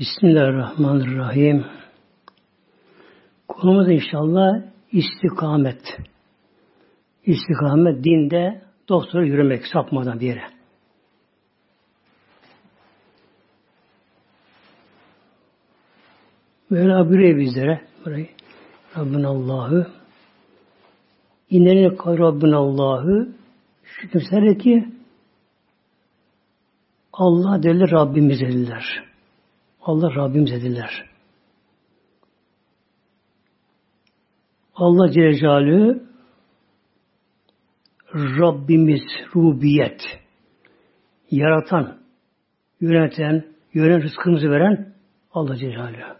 Bismillahirrahmanirrahim. Konumuz inşallah istikamet. İstikamet dinde doktora yürümek sapmadan bir yere. Mevla buyuruyor bizlere burayı. Rabbin Allah'ı İnneni Rabbin Allah'ı şu kimseler ki Allah deli Rabbimiz dediler. Allah Rabbimiz dediler. Allah Celle Rabbimiz rubiyet yaratan, yöneten, yönen rızkımızı veren Allah Celle.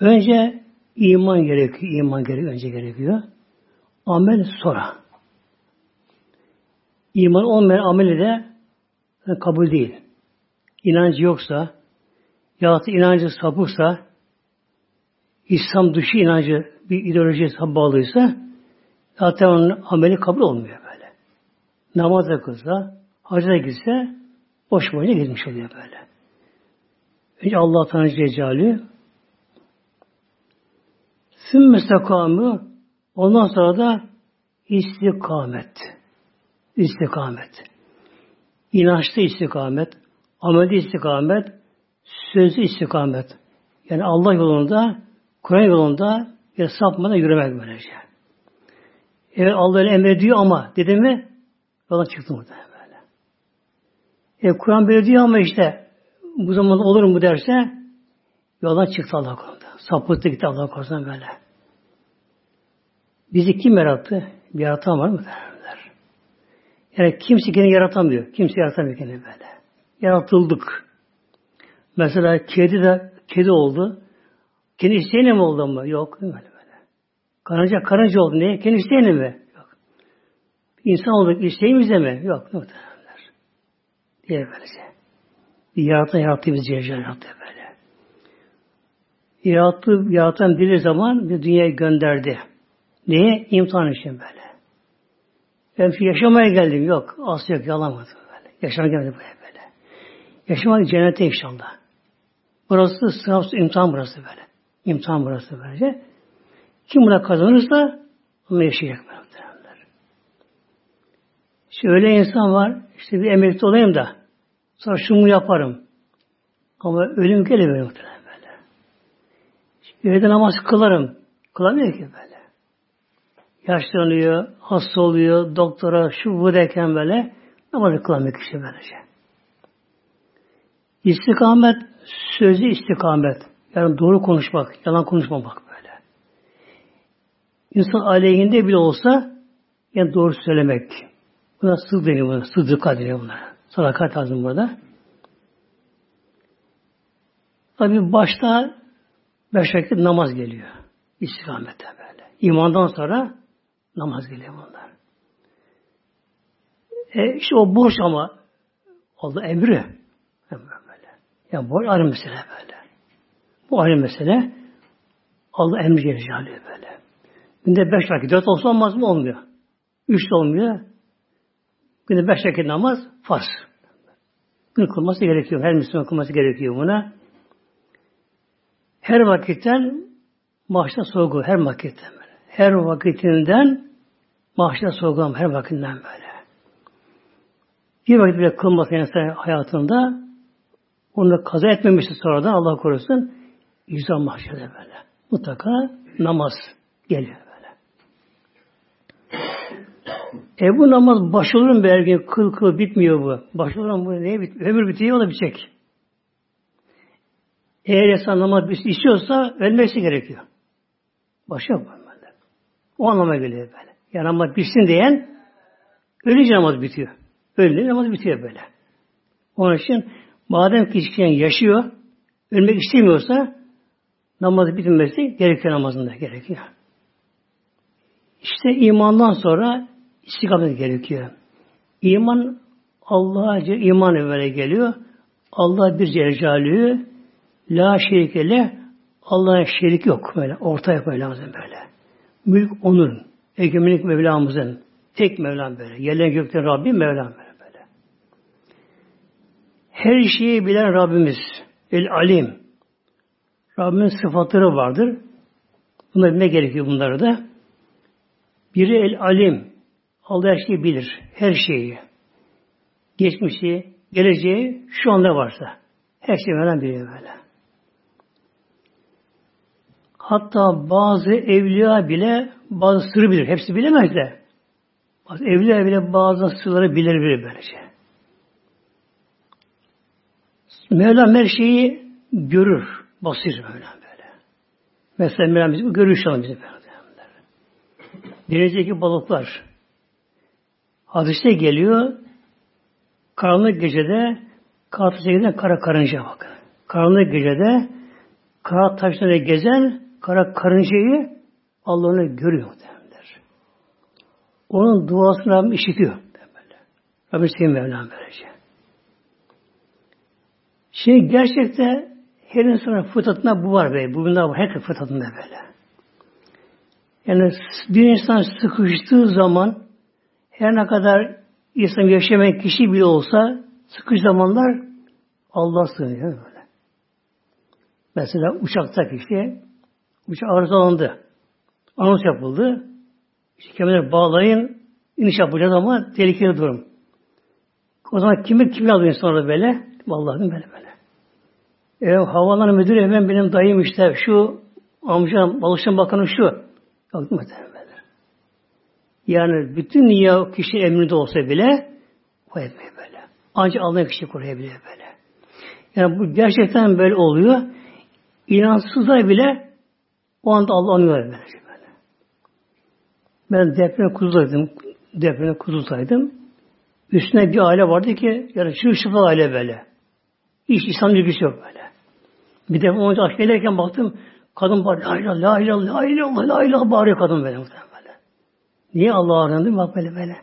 Önce iman gerekiyor, iman gerekiyor, önce gerekiyor. Amel sonra. İman olmayan ameli de kabul değil. İnancı yoksa, yahut inancı sapıksa, İslam dışı inancı bir ideolojiye bağlıysa, zaten onun ameli kabul olmuyor böyle. Namaz da kılsa, hacda gitse, boş boyuna gitmiş oluyor böyle. Önce Allah Tanrı Cecali Sümme sekamı ondan sonra da istikamet. İstikamet. İnançta istikamet, amelde istikamet, sözlü istikamet. Yani Allah yolunda, Kur'an yolunda ya sapmadan yürümek böylece. Evet Allah öyle emrediyor ama dedi mi yola çıktı muhtemelen böyle. E, Kur'an böyle diyor ama işte bu zaman olur mu derse yola çıktı Allah konuda. Sapıttı gitti Allah korusun böyle. Bizi kim yarattı? Bir yaratan var mı? Derler. Yani kimse kendini yaratamıyor. Kimse yaratamıyor kendini böyle. Yaratıldık. Mesela kedi de kedi oldu. Kendi isteğine mi oldu mu? Yok. Böyle böyle. Karınca karınca oldu. Niye? Kendi isteğine mi? Yok. İnsan olduk. İsteğimizde mi? Yok. Muhtemelenler. Diye böylece. Bir yaratan yarattı bizi Celle yarattı böyle. Yarattı, yaratan bir zaman bir dünyaya gönderdi. Neye? İmtihan için böyle. Ben yaşamaya geldim. Yok. Aslı yok. Yalamadım böyle. Yaşamaya gelmedim buraya böyle. Yaşamak cennete inşallah. Burası sınav imtihan burası böyle. İmtihan burası böylece. Kim buna kazanırsa onu yaşayacak böyle. İşte öyle insan var, işte bir emekli olayım da sonra şunu yaparım. Ama ölüm geliyor muhtemelen böyle. Evde namaz kılarım. Kılamıyor ki böyle. Yaşlanıyor, hasta oluyor, doktora şu bu derken böyle namazı kılamıyor kişi böylece. İstikamet, sözü istikamet. Yani doğru konuşmak, yalan konuşmamak böyle. İnsan aleyhinde bile olsa yani doğru söylemek. Buna sız deniyor buna. Sıddıka deniyor bunlara. Sadakat lazım burada. Tabi başta beş vakit namaz geliyor. İstikamette böyle. İmandan sonra namaz geliyor bunlar. E işte o boş ama Allah emri. Böyle. Yani bu ayrı mesele böyle. Bu ayrı mesele. Allah emri gelir böyle. Günde beş vakit, dört olsa olmaz mı? Olmuyor. Üç de olmuyor. Günde beş vakit namaz farz. Gün kılması gerekiyor. Her Müslüman kılması gerekiyor buna. Her vakitten maaşta sorgu. Her vakitten böyle. Her vakitinden maaşta sorgulam. Her vakitinden böyle. Bir vakit bile kılması insan hayatında onu kaza etmemişti sonradan Allah korusun. İzam mahşede böyle. Mutlaka namaz geliyor. E bu namaz başılır mı belki? Kıl kıl bitmiyor bu. Başılır mı bu? Neye bit Ömür bitiyor da bitecek. Eğer insan namaz istiyorsa ölmesi gerekiyor. Başka yok. O anlama geliyor böyle. Yani namaz bitsin diyen ölünce namaz bitiyor. Ölünce namaz bitiyor böyle. Onun için madem ki kişi yaşıyor, ölmek istemiyorsa namazı bitirmesi gerekiyor namazında gerekiyor. İşte imandan sonra istikamet gerekiyor. İman Allah'a iman evvela geliyor. Allah bir Celle La şerikele Allah'a şerik yok böyle. Orta yok lazım böyle. Mülk onun. Egemenlik Mevlamızın. Tek Mevlam böyle. Yerlerin gökten Rabbim Mevlam böyle, böyle. Her şeyi bilen Rabbimiz. El alim. Rabbimin sıfatları vardır. Bunları bilmek gerekiyor bunları da. Biri el alim. Allah her şeyi bilir. Her şeyi. Geçmişi, geleceği, şu anda varsa. Her şeyi veren biliyor böyle. Hatta bazı evliya bile bazı sırrı bilir. Hepsi bilemez de. Bazı evliya bile bazı sırları bilir bilir böylece. Mevlam her şeyi görür. Basir Mevlam böyle. Mesela Mevlam bizi görür şu an bizi böyle. Denizdeki balıklar hadise geliyor karanlık gecede kara giden kara karınca bakın. Karanlık gecede kara taşları gezen kara karıncayı Allah onu görüyor derler. Onun duasını Rabbim işitiyor. Böyle. Rabbim senin Mevlam böylece. Şimdi gerçekte her insanın fıtratında bu var be. Bu bunlar var. Her fıtratında böyle. Yani bir insan sıkıştığı zaman her ne kadar insan yaşamayan kişi bile olsa sıkış zamanlar Allah sığınıyor böyle. Mesela uçakta kişi uçak arızalandı. Anons yapıldı. İşte kemerleri bağlayın iniş yapacağız ama tehlikeli durum. O zaman kimi kimi alıyor sonra böyle? Vallahi böyle böyle. E, havalan müdürü hemen benim dayım işte şu amcam, Balıkçı Bakanı şu. Yok böyle. Yani bütün dünya kişi emrinde olsa bile o etmiyor böyle. Ancak Allah kişi koruyabiliyor böyle. Yani bu gerçekten böyle oluyor. İnansızlar bile o anda Allah anıyor böyle. Ben deprem kuzulaydım. Deprem kuzulaydım. Üstüne bir aile vardı ki yani şu şıfı aile böyle. Hiç İslam ilgisi yok böyle. Bir de onu aşk ederken baktım kadın bağırıyor. La ilahe, la ilahe, la ilahe, la ilahe bağırıyor kadın böyle böyle. Niye Allah arandı? Bak böyle böyle.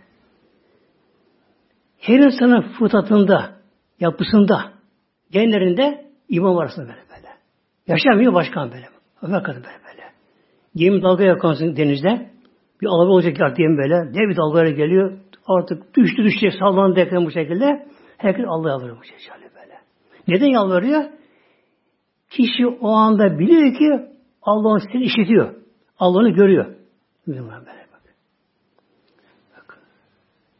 Her insanın fıtratında, yapısında, genlerinde iman var aslında böyle böyle. Yaşamıyor başkan böyle. Ömer kadın böyle böyle. Gemi dalga yakansın denizde. Bir alabı olacak yer diyelim böyle. Dev bir dalgalara geliyor. Artık düştü düştü sallandı bu şekilde. Herkes Allah'a yalvarıyor bu şekilde. Neden yalvarıyor? Kişi o anda biliyor ki Allah seni işitiyor. Allah'ını görüyor. Böyle bak. bak.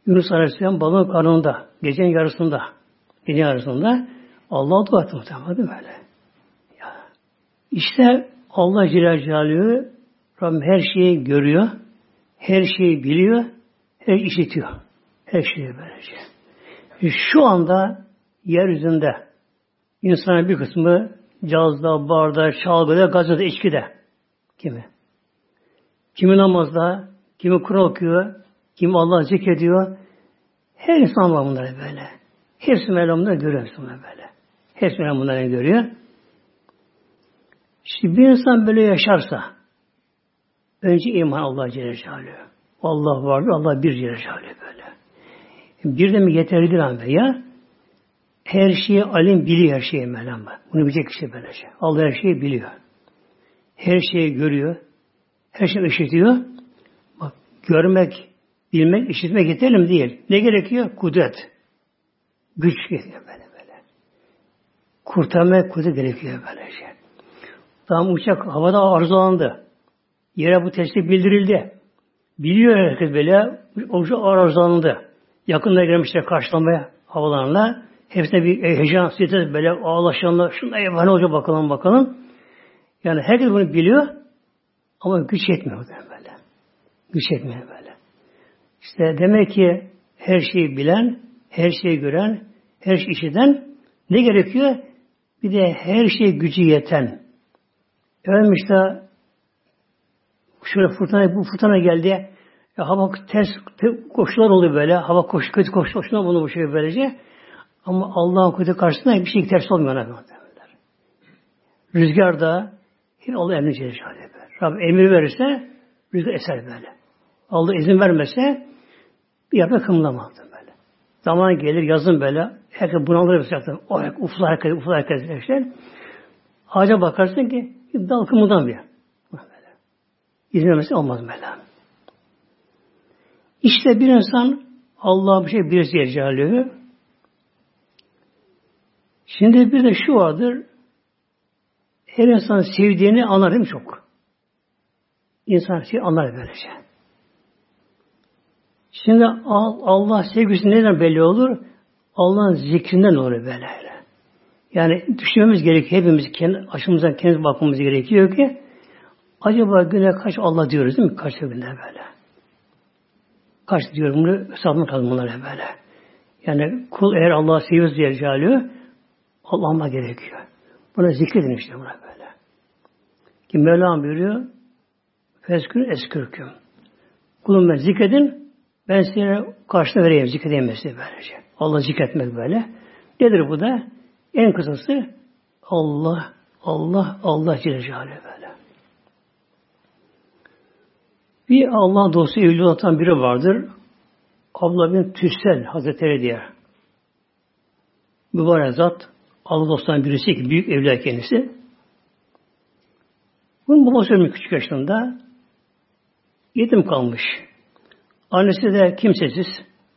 Yunus Aleyhisselam balığın karnında, gecenin yarısında, gece yarısında Allah dua etti muhtemelen değil mi böyle? Ya. İşte Allah Celle Celaluhu Rabbim her şeyi görüyor, her şeyi biliyor, her işitiyor. Her şeyi böylece. Şu anda yeryüzünde insanın bir kısmı cazda, barda, çalgıda, gazete, içkide. Kimi? Kimi namazda, kimi Kur'an okuyor, kimi Allah zikrediyor. Her insan var bunları böyle. Hepsi Mevlam bunları görüyor bunları böyle. Hepsi Mevlam bunları görüyor. Şimdi bir insan böyle yaşarsa önce iman Allah Celle Celaluhu. Allah vardır, Allah bir Celle Celaluhu böyle. Bir de mi yeterlidir ama ya? Her şeyi alim biliyor her şeyi Mevlam. Bunu bilecek kişi böylece. Şey. Allah her şeyi biliyor. Her şeyi görüyor. Her şeyi işitiyor. Bak görmek, bilmek, işitmek yeterli değil. Ne gerekiyor? Kudret. Güç gerekiyor böyle böyle. Kurtarma kudret gerekiyor böylece. Şey. Tam uçak havada arızalandı. Yere bu testi bildirildi. Biliyor herkes böyle. Uçak arızalandı. Yakında gelmişler karşılamaya havalarına. Hepsine bir heyecan, stres böyle ağlaşanlar, şunda ne olacak bakalım bakalım. Yani herkes bunu biliyor ama güç yetmiyor böyle. Güç yetmiyor böyle. İşte demek ki her şeyi bilen, her şeyi gören, her şeyi işiten ne gerekiyor? Bir de her şey gücü yeten. Efendim işte şöyle fırtına, bu fırtına geldi. Ya hava ters koşular oluyor böyle. Hava koş, kötü koşular bunu bu şey böylece. Ama Allah'ın kudreti karşısında bir şey ters olmuyor. Rüzgar da yine Allah emri Celle Rabbim emir verirse rüzgar eser böyle. Allah izin vermese bir yaprak kımılamaz böyle. Zaman gelir yazın böyle herkes bunalır mesela. O ufla herkes, ufla herkes işte. Ağaca bakarsın ki dal kımıldan bir. Böyle. İzin vermesi olmaz böyle. İşte bir insan Allah'a bir şey bir Celle Şimdi bir de şu vardır. her insan sevdiğini anlar değil mi çok? İnsan şey anlar böylece. Şimdi Allah sevgisi neden belli olur? Allah'ın zikrinden olur böyle. Yani düşünmemiz gerekiyor. Hepimiz kendi, aşımızdan kendimiz bakmamız gerekiyor ki acaba güne kaç Allah diyoruz değil mi? Kaç günde böyle. Kaç diyorum bunu hesabını kazanmaları böyle. Yani kul eğer Allah'ı seviyorsa diye Allah'ıma gerekiyor. Buna zikredin işte buna böyle. Ki Mevlam buyuruyor Feskür eskürküm. Kulum ben zikredin ben size karşına vereyim zikredeyim size böylece. Allah zikretmek böyle. Nedir bu da? En kısası Allah, Allah, Allah Celle böyle. Bir Allah dostu evli atan biri vardır. Abla bin Tüssel Hazretleri diye. Mübarek zat Allah dostlarından birisi ki büyük evliya kendisi. Bunun babası ölmüş küçük yaşında. Yetim kalmış. Annesi de kimsesiz,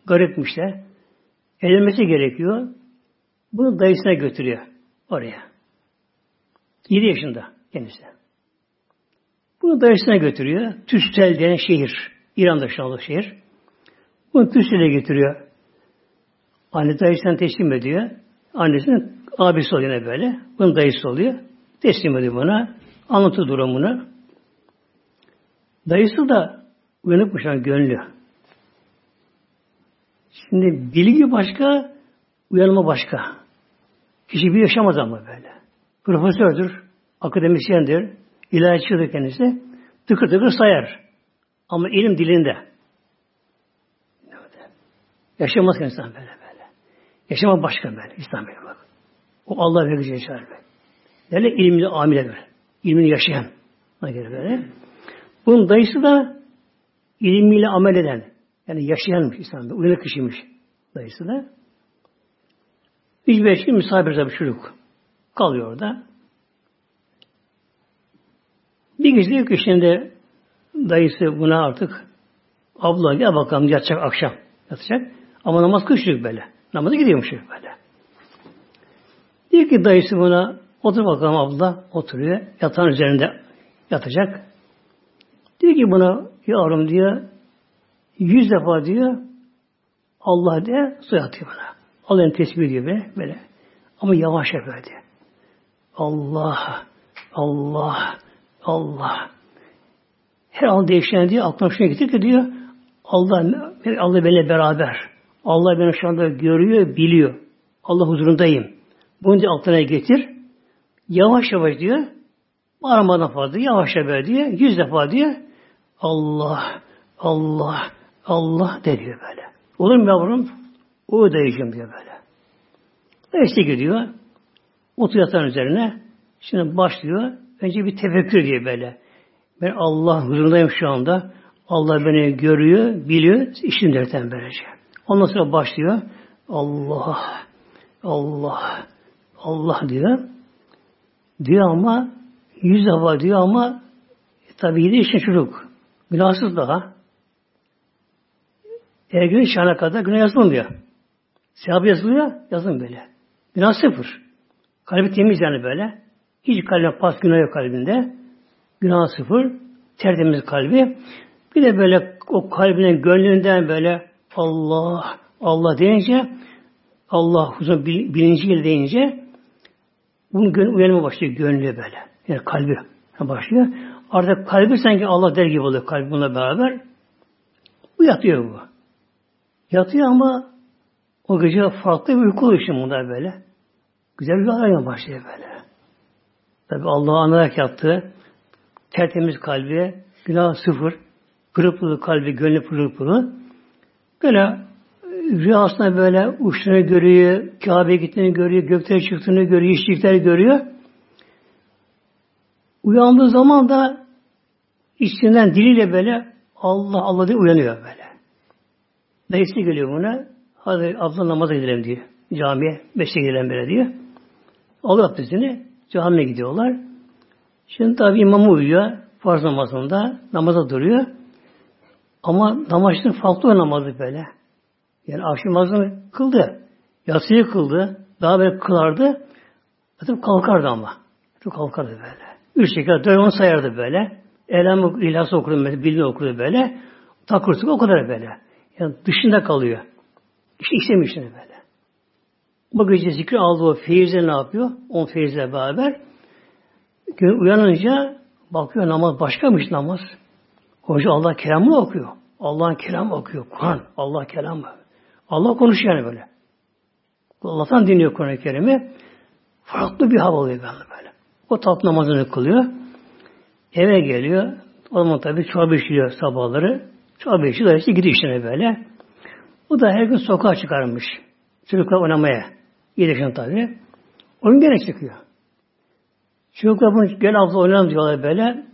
garipmiş de. Evlenmesi gerekiyor. Bunu dayısına götürüyor oraya. 7 yaşında kendisi. Bunu dayısına götürüyor. Tüstel denen şehir. İran'da şu şehir. Bunu Tüstel'e getiriyor. Anne dayısına teslim ediyor. Annesinin abisi oluyor yine böyle. Bunun dayısı oluyor. Teslim ediyor buna. Anlatı durumunu. Dayısı da uyanıkmış yani gönlü. Şimdi bilgi başka, uyanma başka. Kişi bir yaşamaz ama böyle. Profesördür, akademisyendir, ilahiyatçıdır kendisi. Tıkır tıkır sayar. Ama ilim dilinde. Yaşamaz insan böyle böyle. Yaşama başka böyle. İslam böyle. O Allah çağır böyle. Derler ilimli amile böyle. İlmini yaşayan. Göre böyle. Bunun dayısı da ilmiyle amel eden. Yani yaşayanmış İslam'da. Uyanık kişiymiş dayısı da. Üç beş gün misafir tabi çocuk. Kalıyor orada. Bir gece diyor ki şimdi dayısı buna artık abla gel bakalım yatacak akşam yatacak. Ama namaz kışlık böyle. Namaza gidiyormuş böyle. Diyor ki dayısı buna otur bakalım abla oturuyor. Yatağın üzerinde yatacak. Diyor ki buna yavrum diyor yüz defa diyor Allah diye su atıyor bana. Allah'ın tesbih gibi böyle. Ama yavaş böyle diyor. Allah, Allah, Allah. Her an değişen diyor, aklına şuna getir ki diyor, Allah, Allah benimle beraber. Allah beni şu anda görüyor, biliyor. Allah huzurundayım. Bunu diyor aklına getir. Yavaş yavaş diyor, bağırmadan fazla, yavaş yavaş diyor, yüz defa diyor, Allah, Allah, Allah de diyor böyle. Olur mu yavrum? O dayıcım diyor böyle. Eşlik gidiyor. Otur yatağın üzerine. Şimdi başlıyor. Önce bir tefekkür diye böyle. Ben Allah huzurundayım şu anda. Allah beni görüyor, biliyor. İşin derten böylece. Ondan sonra başlıyor. Allah, Allah, Allah diyor. Diyor ama yüz defa diyor ama e, tabi yedi için çocuk. Günahsız daha. Ergün çağına kadar günah yazılmıyor. Sevap yazılıyor, yazın böyle. Günah sıfır. Kalbi temiz yani böyle. Hiç kalbine pas günah yok kalbinde. Günah sıfır. Tertemiz kalbi. Bir de böyle o kalbinin gönlünden böyle Allah, Allah deyince Allah huzur bilinciyle deyince bunun gönlü uyanma başlıyor gönlü böyle. Yani kalbi başlıyor. Artık kalbi sanki Allah der gibi oluyor kalbi bununla beraber. Bu yatıyor bu. Yatıyor ama o gece farklı bir uyku oluyor şimdi bunlar böyle. Güzel bir araya başlıyor böyle. Tabi Allah'ı anarak yaptı. Tertemiz kalbi, günah sıfır, pırıl pırıl kalbi, gönlü pırıl pırıl. Böyle rüyasında böyle uçtuğunu görüyor, Kabe'ye gittiğini görüyor, göklere çıktığını görüyor, işçilikler görüyor. Uyandığı zaman da içinden diliyle böyle Allah Allah diye uyanıyor böyle. Dayısı geliyor buna. Hadi abla namaza gidelim diyor. Camiye beşe gidelim böyle diyor. Alıyor abdestini. Camiye gidiyorlar. Şimdi tabi imamı uyuyor. Farz namazında. Namaza duruyor. Ama namazın farklı namazı böyle. Yani akşam namazını kıldı. Yatsıyı kıldı. Daha böyle kılardı. Zaten kalkardı ama. kalkardı böyle. Üç şeker onu sayardı böyle. Elem İhlas okurdu, bilgi okurdu böyle. Takırtık o kadar böyle. Yani dışında kalıyor. İşte işte böyle. Bu gece zikri aldı o feyizle ne yapıyor? On feyizle beraber. Gün uyanınca bakıyor namaz başkamış namaz. Hoca Allah kelamı okuyor. Allah'ın kelamı okuyor. Kur'an. Allah kelamı. Allah konuşuyor yani böyle. Allah'tan dinliyor Kur'an-ı Kerim'i. Farklı bir hava oluyor böyle. O tatlı namazını kılıyor. Eve geliyor. O zaman tabii çorba içiliyor sabahları. Çorba içiyor. işte gidiyor işine böyle. O da her gün sokağa çıkarmış. Çocuklar oynamaya. Yedi tabii. Oyun gene çıkıyor. Çocuklar bunu gel abla oynayalım diyorlar böyle.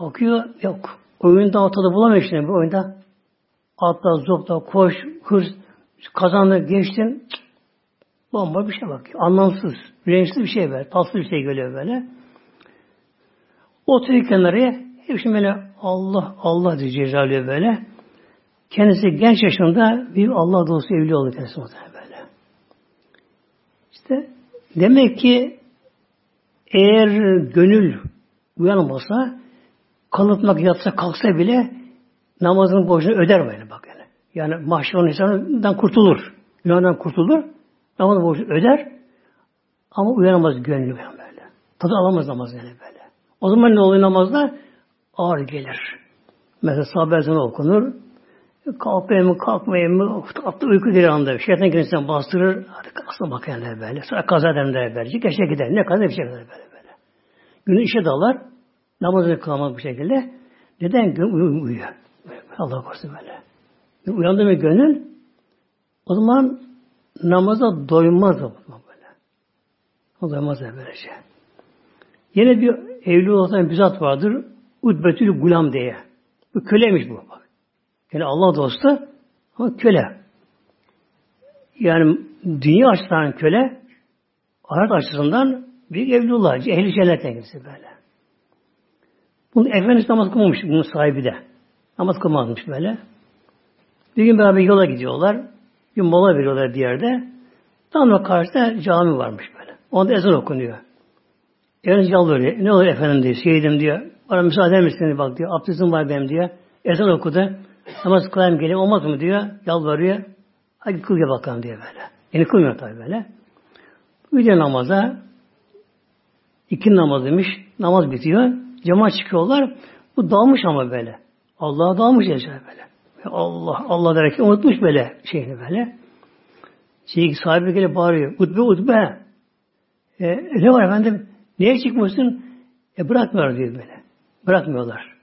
Bakıyor yok. Oyunda o tadı bulamıyor şimdi bu oyunda. Atla, zopla, koş, hırs, kazandı, geçtin. Bomba bir şey bak. Anlamsız, renksiz bir şey böyle. Tatsız bir şey geliyor böyle. Oturuyor kenarıya. Hep şimdi böyle Allah, Allah diye cezalıyor böyle. Kendisi genç yaşında bir Allah dostu evli oldu kendisi böyle. İşte demek ki eğer gönül uyanmasa kalıtmak yatsa kalksa bile namazın borcunu öder böyle bak yani. Yani mahşer insanından kurtulur. Günahdan kurtulur. Namazın borcunu öder. Ama uyanamaz gönlü böyle. Tadı alamaz namaz yani böyle. O zaman ne oluyor namazda? Ağır gelir. Mesela sabah ezanı okunur. Kalkmayayım mı, kalkmayayım mı? Tatlı uyku bir anda. Şeytan kendisine bastırır. Hadi kalksın bakayım böyle. Sonra kaza ederim böyle. Geçe gider. Ne kadar bir şey böyle böyle. Günü işe dalar. Namazını kılamaz bu şekilde. Neden? Gün uyu, uyuyor. Allah korusun böyle. Uyandı mı gönül? O zaman namaza doymaz o böyle. O doymaz böylece. Yine bir evli olan bir zat vardır. Udbetül Gulam diye. Bu kölemiş bu. Yani Allah dostu ama köle. Yani dünya açısından köle, ahiret açısından bir evlullah, ehli cennetten kendisi böyle. Bunu Efendimiz namaz kılmamış bunun sahibi de. Namaz kılmazmış böyle. Bir gün beraber yola gidiyorlar. Bir mola veriyorlar bir yerde. Tam da karşıda cami varmış böyle. Onda ezan okunuyor. Efendimiz yalvarıyor. Ne olur efendim diyor. Şehidim diyor. Bana müsaade eder bak diyor. Abdestim var benim diyor. Ezan okudu. Namaz kılayım geleyim olmaz mı diyor. Yalvarıyor. Hadi kıl bakalım diyor böyle. Yani kılmıyor tabi böyle. Gidiyor namaza. İki namazıymış. Namaz bitiyor. Cemaat çıkıyorlar. Bu dalmış ama böyle. Allah'a dalmış yaşar böyle. Allah, Allah derken unutmuş böyle şeyini böyle. Şey, sahibi gelip bağırıyor. Utbe, utbe. E, ne var efendim? Niye çıkmışsın? E bırakmıyor diyor böyle. Bırakmıyorlar.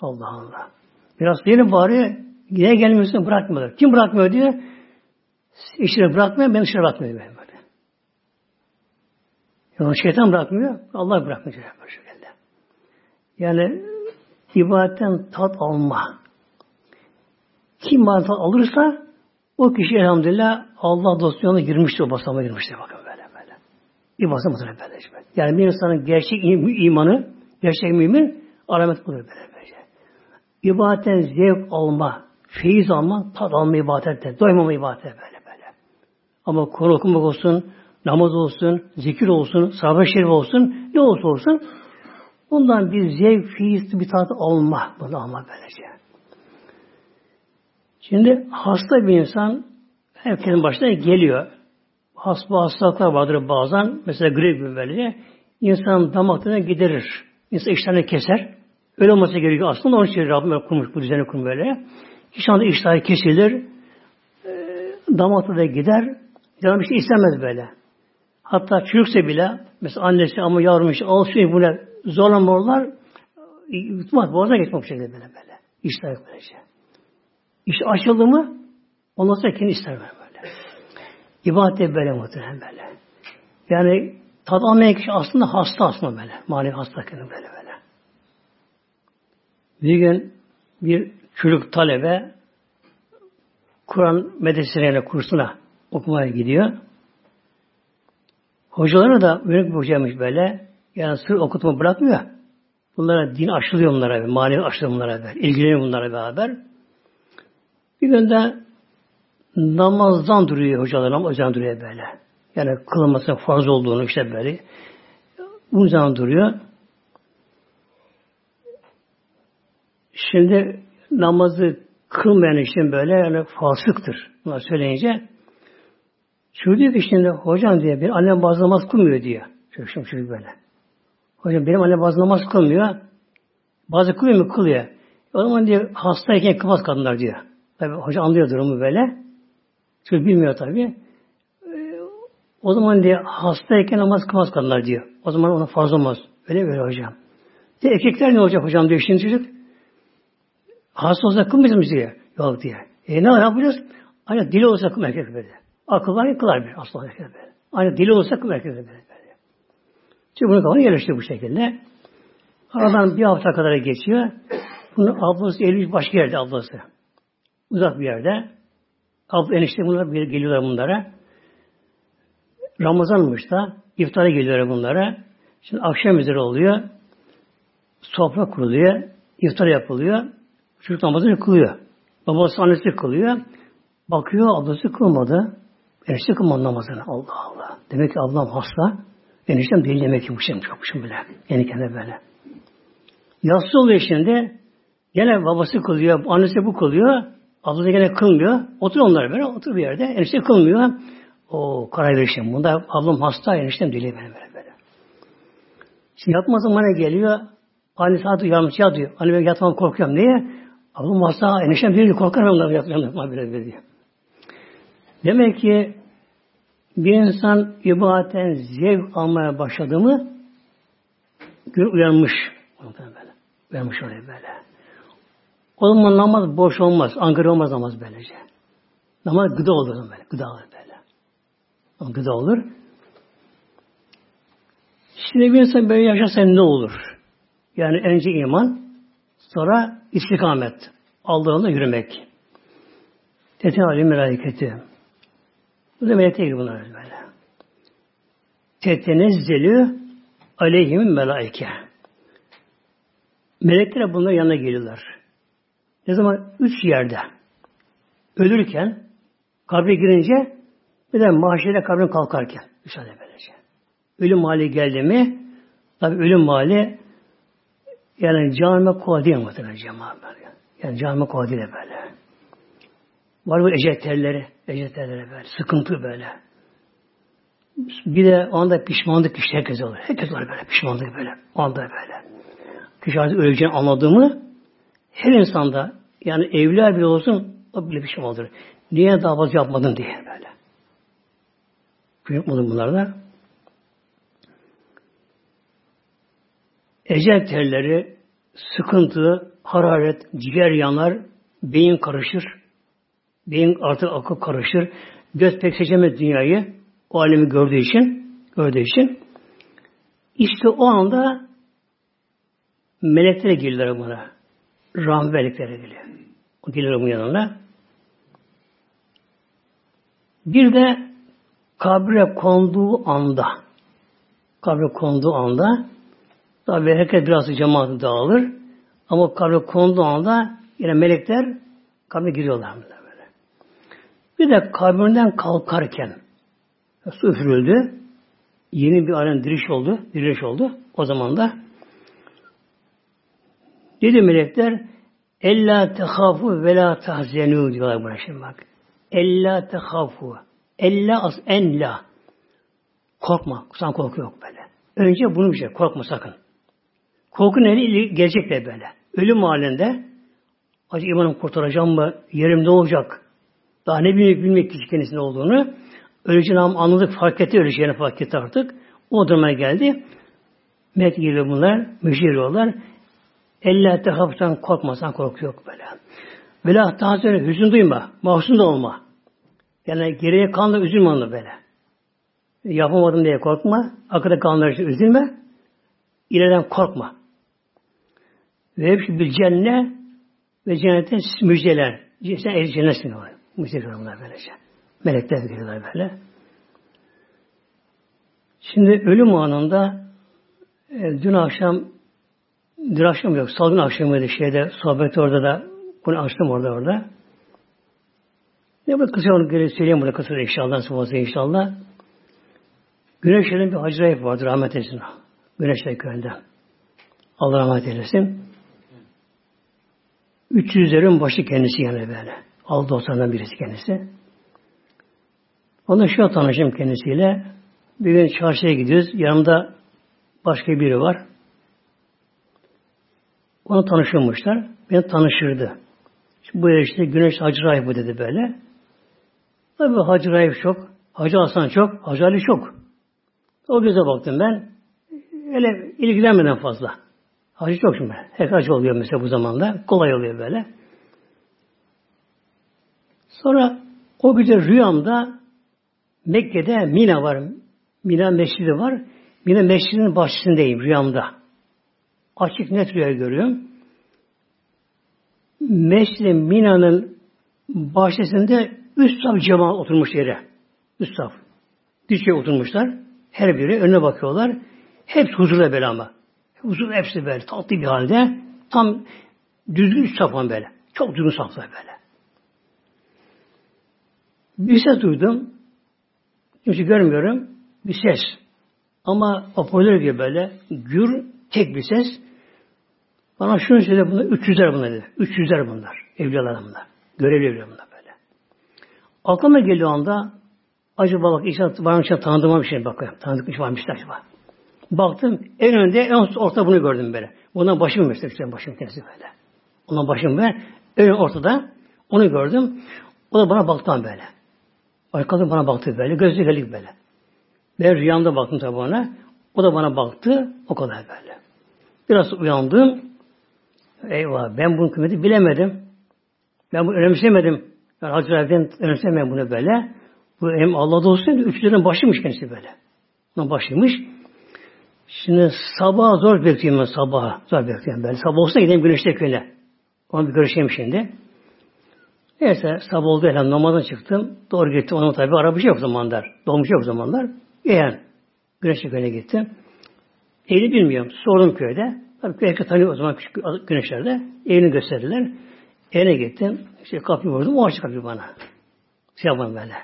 Allah Allah. Biraz diyelim bari yine gelmiyorsun bırakmıyorlar. Kim bırakmıyor diyor. İşini bırakmıyor, ben dışarı bırakmıyor böyle. Yani şeytan bırakmıyor, Allah bırakmıyor böyle şekilde. Yani ibadetten tat alma. Kim tat alırsa o kişi elhamdülillah Allah dostu yoluna girmiştir, o basama girmiştir bakın böyle böyle. İbadetten mutlaka böyle. Yani bir insanın gerçek imanı, gerçek mümin alamet budur böyle ibadetten zevk alma, feyiz alma, tat alma ibadette, doymama ibadete böyle böyle. Ama Kur'an okumak olsun, namaz olsun, zikir olsun, sahabe şerif olsun, ne olursa olsun bundan bir zevk, feyiz, bir tat alma, bunu alma böylece. Şimdi hasta bir insan herkesin başına geliyor. Hasta hastalıklar vardır bazen. Mesela grip gibi böylece. İnsan damaklarına giderir. İnsan işlerini keser. Öyle olması gerekiyor. Aslında onun için Rabbim kurmuş bu düzeni kurmuş böyle. Hiç anda iştahı kesilir. E, damakta da gider. Canım işte istemez böyle. Hatta çocuksa bile mesela annesi ama yavrum işte alışıyor bunu zorlamalar yutmaz. Boğazına geçmek şekilde böyle böyle. İştah böylece. İşte açıldı mı ondan sonra kendi ister böyle. İbadet de böyle muhtemelen böyle. Yani tad almayan kişi aslında hasta aslında böyle. Manevi hasta kendine böyle böyle. Bir gün bir çocuk talebe Kur'an medresesine kursuna okumaya gidiyor. Hocaları da bir hocaymış böyle. Yani sır okutma bırakmıyor. Bunlara din aşılıyor bunlara, manevi aşılıyor bunlara beraber. İlgileniyor bunlara beraber. Bir gün de namazdan duruyor hocalar, namazdan duruyor böyle. Yani kılınması farz olduğunu işte böyle. Uzun zaman duruyor. Şimdi namazı kılmayan için böyle yani fasıktır. Bunlar söyleyince şu diyor ki şimdi hocam diye bir annem bazı namaz kılmıyor diyor. Çocuk şimdi çocuk böyle. Hocam benim annem bazı namaz kılmıyor. Bazı kılıyor mu? Kılıyor. O zaman diyor hastayken kılmaz kadınlar diyor. Tabi hoca anlıyor durumu böyle. Çocuk bilmiyor tabi. Ee, o zaman diye hastayken namaz kılmaz kadınlar diyor. O zaman ona farz olmaz. Öyle böyle hocam. De erkekler ne olacak hocam diyor şimdi çocuk. Hasta olsa kılmayacak mıyız diyor. Yok diye. E ne yapacağız? Ancak dili olsa kıl erkek böyle. Akıl var ya kılar bir. Asla erkek böyle. Ancak dili olsa kıl erkek böyle. Çünkü bunu kafana yerleştiriyor bu şekilde. Aradan bir hafta kadar geçiyor. Bunun ablası Eylül başka yerde ablası. Uzak bir yerde. Abla enişte bunlar geliyorlar bunlara. Ramazanmış da iftara geliyorlar bunlara. Şimdi akşam üzeri oluyor. Sofra kuruluyor. iftar yapılıyor. Çocuk namazını kılıyor. Babası annesi kılıyor. Bakıyor ablası kılmadı. Enişte kılmadı namazını. Allah Allah. Demek ki ablam hasta. Eniştem değil demek ki bu şey yapmışım bile. Yani kendi böyle. Yassı oluyor şimdi. Gene babası kılıyor, annesi bu kılıyor. Ablası gene kılmıyor. Otur onlar böyle, otur bir yerde. Enişte kılmıyor. O karar verişim. Bunda ablam hasta, eniştem değil böyle böyle. böyle. Şimdi yatma zamanı geliyor. Annesi hadi yalnız yatıyor. Anne ben yatmam korkuyorum. Niye? Ablam hasta, eniştem değil korkarım ondan yatmam böyle böyle diyor. Demek ki bir insan ibadetten zevk almaya başladı mı gün uyanmış. Uyanmış oraya böyle. O zaman namaz boş olmaz. Ankara olmaz namaz böylece. Namaz gıda olur böyle. Gıda olur böyle. Gıda olur. Şimdi bir insan böyle yaşarsa ne olur? Yani önce iman, sonra istikamet. Allah'ınla yürümek. Tete alim meleketi. Bu da melekte gibi bunlar böyle. Tetenezzelü aleyhim melaike. Melekler bunlar yanına geliyorlar. Ne zaman? Üç yerde. Ölürken, kabre girince, bir de mahşere kabrin kalkarken. Müsaade böylece. Ölüm hali geldi mi, tabi ölüm hali yani canime değil muhtemelen cemaat Yani canime değil böyle. Var bu ecel telleri böyle, sıkıntı böyle. Bir de anda pişmanlık işte herkes olur. Herkes olur böyle pişmanlık böyle. Anda böyle. Kişi artık öleceğini anladığımı her insanda yani evliya bile olsun o bile pişman olur. Niye daha fazla yapmadın diye böyle. Yapmadım bunlarda. Ecel telleri, sıkıntı, hararet, ciğer yanar, beyin karışır. Beyin artık akıl karışır. Göz pek seçemez dünyayı. O alemi gördüğü için, gördüğü için. İşte o anda melekler gelirler buna. Rahmet melekleri geliyor. O geliyor bu yanına. Bir de kabre konduğu anda kabre konduğu anda tabi herkes biraz cemaat dağılır ama kabre konduğu anda yine melekler kabre giriyorlar. Böyle. Bir de kabrinden kalkarken su üfürüldü. Yeni bir alem diriş oldu. Diriş oldu. O zaman da Dedi melekler Ella tehafu ve la tahzenu diyorlar buna şimdi bak. Ella tehafu. Ella as enla. Korkma. Sen korku yok böyle. Önce bunu bir şey. Korkma sakın. Korku neyle gelecek de böyle. Ölüm halinde acaba imanım kurtaracağım mı? Yerim ne olacak? Daha ne bilmek bilmek kişi kendisinin olduğunu. Öleceğini anladık, fark etti, öleceğini fark etti artık. O duruma geldi. Melek geliyor bunlar, müjde veriyorlar. Elle tehaftan korkmasan korku yok böyle. Vela tahzene hüzün duyma, mahzun da olma. Yani geriye kanla üzülme onu böyle. Yapamadım diye korkma. Akıda kanlar için üzülme. İleriden korkma. Ve hepsi bir cennet ve cennete müjdeler. Sen el cennetsin. Müjdeler bunlar böylece. Melekler geliyorlar böyle. Şimdi ölüm anında e, dün akşam Dün akşam yok. Salı akşamıydı şeyde sohbet orada da bunu açtım orada orada. Ne bu kısa onu göre söyleyeyim burada kısa inşallah sıfatı inşallah. Güneşlerin bir Hacı Rahip vardır rahmet eylesin. Güneşler köyünde. Allah rahmet eylesin. 300'lerin başı kendisi yani böyle. Aldı otandan birisi kendisi. Ondan şöyle tanışım kendisiyle. Bir gün çarşıya gidiyoruz. Yanımda başka biri var. Ona tanışılmışlar. Beni tanışırdı. Şimdi bu işte Güneş Hacı Rahip bu dedi böyle. Tabii Hacı Rahip çok. Hacı Hasan çok. Hacı Ali çok. O göze baktım ben. Öyle ilgilenmeden fazla. Hacı çok şimdi. Hep hacı oluyor mesela bu zamanda. Kolay oluyor böyle. Sonra o gece rüyamda Mekke'de Mina var. Mina Mescidi var. Mina Mescidi'nin bahçesindeyim rüyamda. Açık net rüya görüyorum. Mescid-i Mina'nın bahçesinde üst saf cemaat oturmuş yere. Üst saf. Dişe oturmuşlar. Her biri önüne bakıyorlar. Hepsi huzurla böyle ama. Huzur hepsi böyle tatlı bir halde. Tam düzgün üst safhan böyle. Çok düzgün saflar böyle. Bir ses duydum. Kimse görmüyorum. Bir ses. Ama hoparlör gibi böyle gür tek bir ses. Bana şunu söyledi bunlar 300'ler bunlar dedi. 300'ler bunlar. Evliyalar bunlar. Görevli evliyalar bunlar böyle. Aklıma geliyor anda acaba bak işte var mı tanıdığıma bir şey bakıyorum. Tanıdık bir şey varmış acaba. Baktım en önde en orta bunu gördüm böyle. Bundan başım mesela işte başım kendisi böyle. Ondan başım ve en ortada onu gördüm. O da bana baktı böyle. Arkada bana baktı böyle. Gözü gelik böyle. Ben rüyamda baktım tabi ona. O da bana baktı. O kadar böyle. Biraz uyandım. Eyvah ben bunun kıymeti bilemedim. Ben bunu önemsemedim. Yani Hazretleri'den önemsemeyen bunu böyle. Bu hem Allah'da olsun üç liranın başıymış kendisi böyle. Onun başıymış. Şimdi sabah zor bekliyorum ben sabaha. Zor bekliyorum ben. Sabah olsa gideyim güneşte köyüne. Onu bir görüşeyim şimdi. Neyse sabah oldu elham namazdan çıktım. Doğru gittim. Onun tabi araba şey yok zamanlar. Dolmuş yok zamanlar. Yani güneşte köyüne gittim. Evini bilmiyorum. Sordum köyde. Tabii köy tanıyor o zaman küçük güneşlerde. Evini gösterdiler. Evine gittim. İşte kapıyı vurdum. O açtı kapıyı bana. Şey yapmam böyle.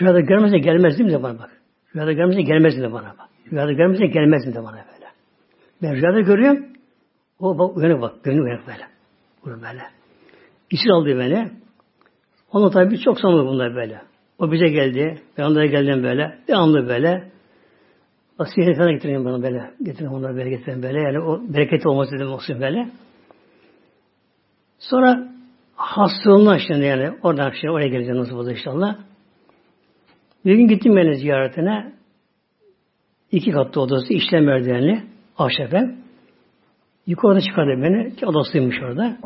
Rüyada gelmezse gelmezdim de bana bak. Rüyada gelmezse gelmezdim de bana bak. Rüyada gelmezse gelmezdim de bana böyle. Ben rüyada görüyorum. O bak uyanık bak. Gönlü uyanık böyle. Bunu böyle. İsir aldı beni. Onu tabi çok sanıyor bunlar böyle. O bize geldi. Ben onlara geldim böyle. Devamlı böyle. Asiye falan getireyim bana böyle. Getireyim onları böyle getireyim böyle. Yani o bereket olması dedim olsun böyle. Sonra hastalığından şimdi yani oradan şey oraya geleceğim nasıl oldu inşallah. Bir gün gittim beni ziyaretine. İki katlı odası işlem merdivenli ahşefe. Yukarıda çıkardı beni ki odasıymış orada.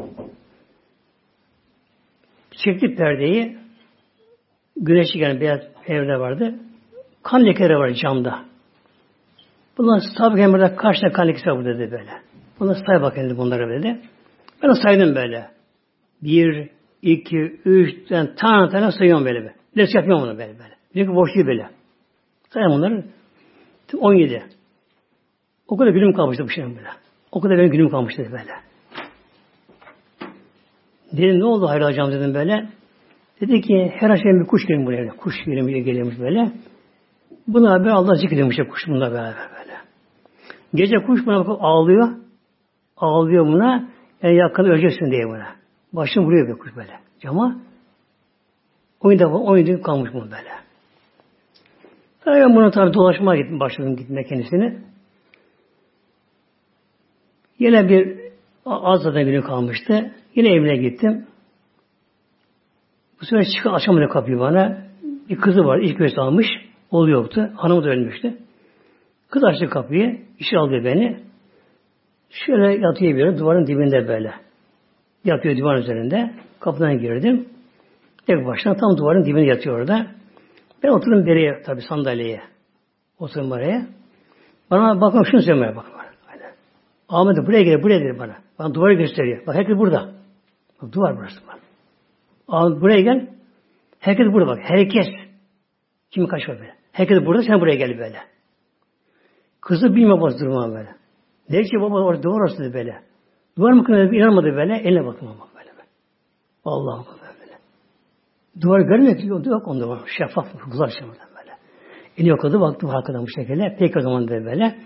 Çekti perdeyi güneşi gelen beyaz evde vardı. Kan lekeleri var camda. Bunlar sabık emrede kaç tane kan lekesi var dedi böyle. Bunlar say bakın bunları dedi. Ben de saydım böyle. Bir, iki, üç, tane tane, tane sayıyorum böyle. böyle. Les yapıyorum bunu böyle böyle. Bir ki boş değil böyle. Sayıyorum bunları. 17. O kadar günüm kalmıştı bu şeyin böyle. O kadar benim günüm kalmıştı böyle. Dedim ne oldu Hayri Hocam dedim böyle. Dedi ki her akşam bir kuş geliyor buraya. Kuş geliyor, geliyormuş böyle. Buna beraber Allah zikrediyormuş kuş bununla beraber. Gece kuş buna bakıp ağlıyor. Ağlıyor buna. Yani yakında öleceksin diye buna. Başını vuruyor bir kuş böyle. Cama. On defa, on gün kalmış bunu böyle. Tabii ben buna tabi dolaşmaya gittim, başladım gitme kendisini. Yine bir az zaten günü kalmıştı. Yine evine gittim. Bu sefer çıkıp açamadı kapıyı bana. Bir kızı var, ilk göğüs almış. Oğlu yoktu. Hanımı da ölmüştü. Kız açtı kapıyı. işi aldı beni. Şöyle yatıyor bir duvarın dibinde böyle. Yatıyor duvarın üzerinde. Kapıdan girdim. Tek başına tam duvarın dibinde yatıyor orada. Ben oturdum beriye tabi sandalyeye. Oturdum oraya. Bana bakın şunu söylemeye bakın. Ahmet buraya gel, buraya gel bana. Bana duvarı gösteriyor. Bak herkes burada. Bak duvar burası bak. Ahmet buraya gel. Herkes burada bak. Herkes. Kimi kaçma böyle. Herkes burada, sen buraya gel böyle. Kızı bilme bazı durma böyle. Der ki baba orada duvar orası böyle. Duvar mı kırmızı inanmadı böyle. Eline bakma bak böyle. Allah'ım böyle. Duvar görmüyor ki. Yok onda var. Şeffaf. Güzel şey böyle. Elini yokladı baktı farkında bu şekilde. Peki o zaman dedi böyle.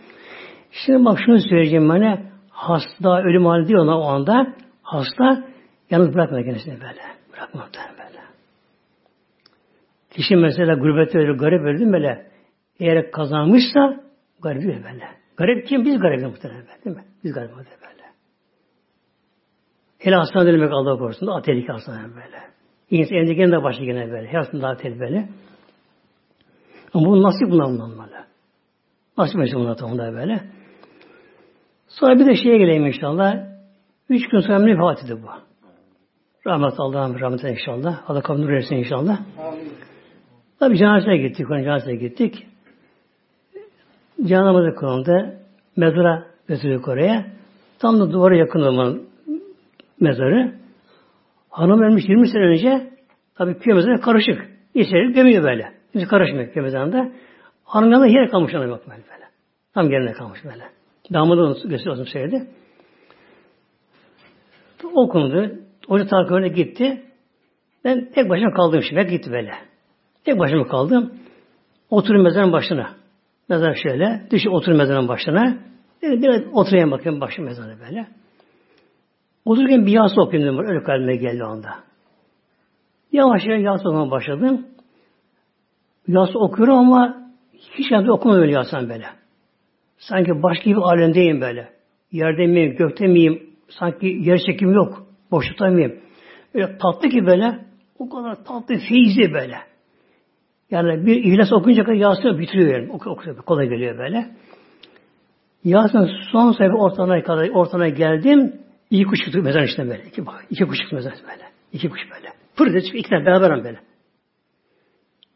Şimdi bak şunu söyleyeceğim bana. Hasta ölüm hali diyor ona o anda. Hasta yalnız bırakma kendisini böyle. Bırakma böyle. Kişi mesela gurbette öyle garip öldü böyle. Eğer kazanmışsa garip değil böyle. Garip kim? Biz garip muhtemelen değil mi? Biz muhtemelen böyle. Hele hastane demek Allah korusun. Daha tehlikeli hastane böyle. İnsan evde de başı gene böyle. Her hastane daha tehlikeli. Ama bu nasip bundan böyle. Nasip etsin bundan tamamda böyle. Sonra bir de şeye geleyim inşallah. Üç gün sonra vefat etti bu. Rahmet Allah'ım rahmet inşallah. Allah kabul etsin inşallah. Amin. Tabi cenazeye gittik. Onun cenazeye gittik. Cenazemize kılındı. Mezara götürdük oraya. Tam da duvara yakın olan mezarı. Hanım ölmüş 20 sene önce tabi köy mezarı karışık. İçeri gömüyor böyle. Hiç karışmıyor köy mezarında. Hanım yanında yer kalmış ona bak böyle. Tam yerine kalmış böyle. Damadı onu gösteriyorsun söyledi. Okundu. Hoca takip öyle gitti. Ben tek başıma kaldım şimdi. Gitti böyle. Tek başıma kaldım. Oturun mezarın başına. Mezar şöyle. Düşün oturun mezarın başına. Dedim biraz oturayım bakayım başı mezarı böyle. Otururken bir yas okuyayım dedim. Öyle kalbime geldi anda. Yavaş yavaş yas okumaya başladım. Yas okuyorum ama hiç yanda okumadım öyle yasan böyle. Sanki başka bir alemdeyim böyle. Yerde miyim, gökte miyim? Sanki yer çekim yok. Boşlukta mıyım? Öyle tatlı ki böyle. O kadar tatlı, feyizli böyle. Yani bir ihlas okuyunca kadar Yasin'i bitiriyor yani. Oku, oku, kolay geliyor böyle. Yasin son sayfa ortana kadar ortana geldim. İki kuş çıktı mezar işte böyle. İki, bak, iki kuş çıktı mezar böyle. İki kuş böyle. Pırdı çıktı. İki tane beraber böyle.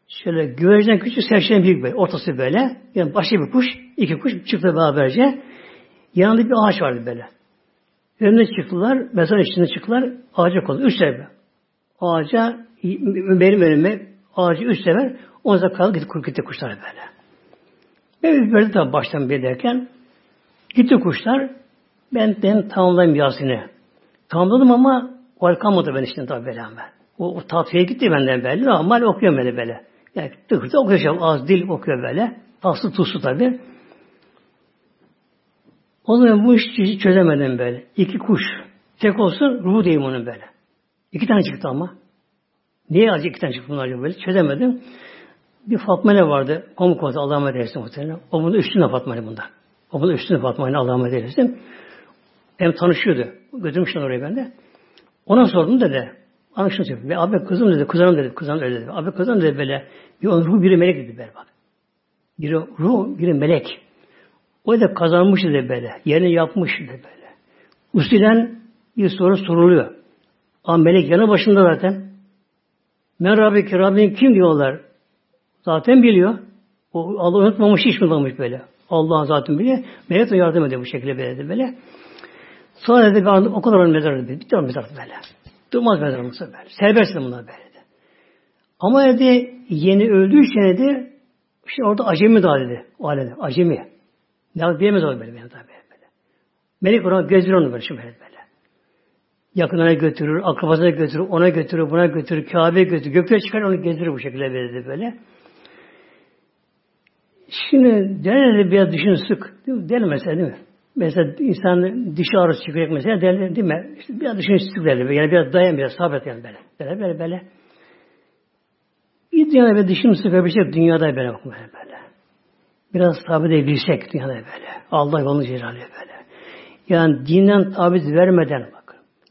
Şöyle güvercin küçük serçenin büyük böyle. Ortası böyle. Yani başka bir kuş. iki kuş çıktı beraberce. Yanında bir ağaç vardı böyle. Önüne çıktılar. Mezar içinde çıktılar. Ağaca kondu. Üç sefer. Ağaca benim önüme ağacı üç sefer o zaman kaldı gitti, gitti kuşlar böyle. Ve böyle tabi baştan bir derken gitti kuşlar. Ben, ben tamamlayayım Yasin'i. Tamamladım ama o kalmadı ben işte tabi böyle ben. O, o tatlıya gitti benden belli ama okuyorum böyle böyle. Yani tıkırtı okuyor az dil okuyor böyle. Aslı tuzlu tabi. O zaman bu işi çözemedim böyle. İki kuş. Tek olsun ruhu diyeyim onun böyle. İki tane çıktı ama. Niye acı iki tane çıktı bunlar böyle? Çözemedim. Bir Fatma ne vardı? Pamuk konusu Allah'a emanet eylesin muhtemelen. O bunun üstünde Fatma ne bunda. O bunun üstünde Fatma ne Allah'a emanet eylesin. Hem tanışıyordu. Götürmüşler oraya ben de. Ona sordum dedi. Ana şunu söyledi. Abi kızım dedi. Kızım dedi. Kızım öyle dedi. Abi kızım dedi böyle. Bir onun ruh biri melek dedi bak. Biri ruh, biri melek. O da kazanmış dedi böyle. Yerini yapmış dedi böyle. Usilen bir soru soruluyor. Ama melek yanı başında zaten. Men Rabbiki Rabbin kim diyorlar. Zaten biliyor. O Allah unutmamış, hiç unutmamış böyle. Allah zaten biliyor. Melek de yardım ediyor bu şekilde böyle böyle. Sonra dedi ben o kadar mezar dedi. Bitti mezar böyle. Durmaz mezarımız böyle. Serbest bunlar böyle. De. Ama dedi yeni öldüğü için dedi işte orada acemi daha dedi. O alede. Acemi. Ne diyemez o böyle. böyle. Melek ona gözlüyor onu böyle. Şimdi böyle. Yakınına götürür, akrabasına götürür, ona götürür, buna götürür, Kabe'ye götürür, göklere çıkar onu gezdirir bu şekilde verirdi böyle. Şimdi derler biraz düşün sık. Derler mesela değil mi? Mesela insan dişi ağrısı çıkacak mesela derler değil mi? İşte biraz düşün sık derler. Yani biraz dayan biraz sabret yani böyle. Böyle böyle böyle. Bir dünyada bir dişini sıkabilsek dünyada böyle bak böyle böyle. Biraz sabredebilsek dünyada böyle. Allah yolunu celali böyle. Yani dinden tabiz vermeden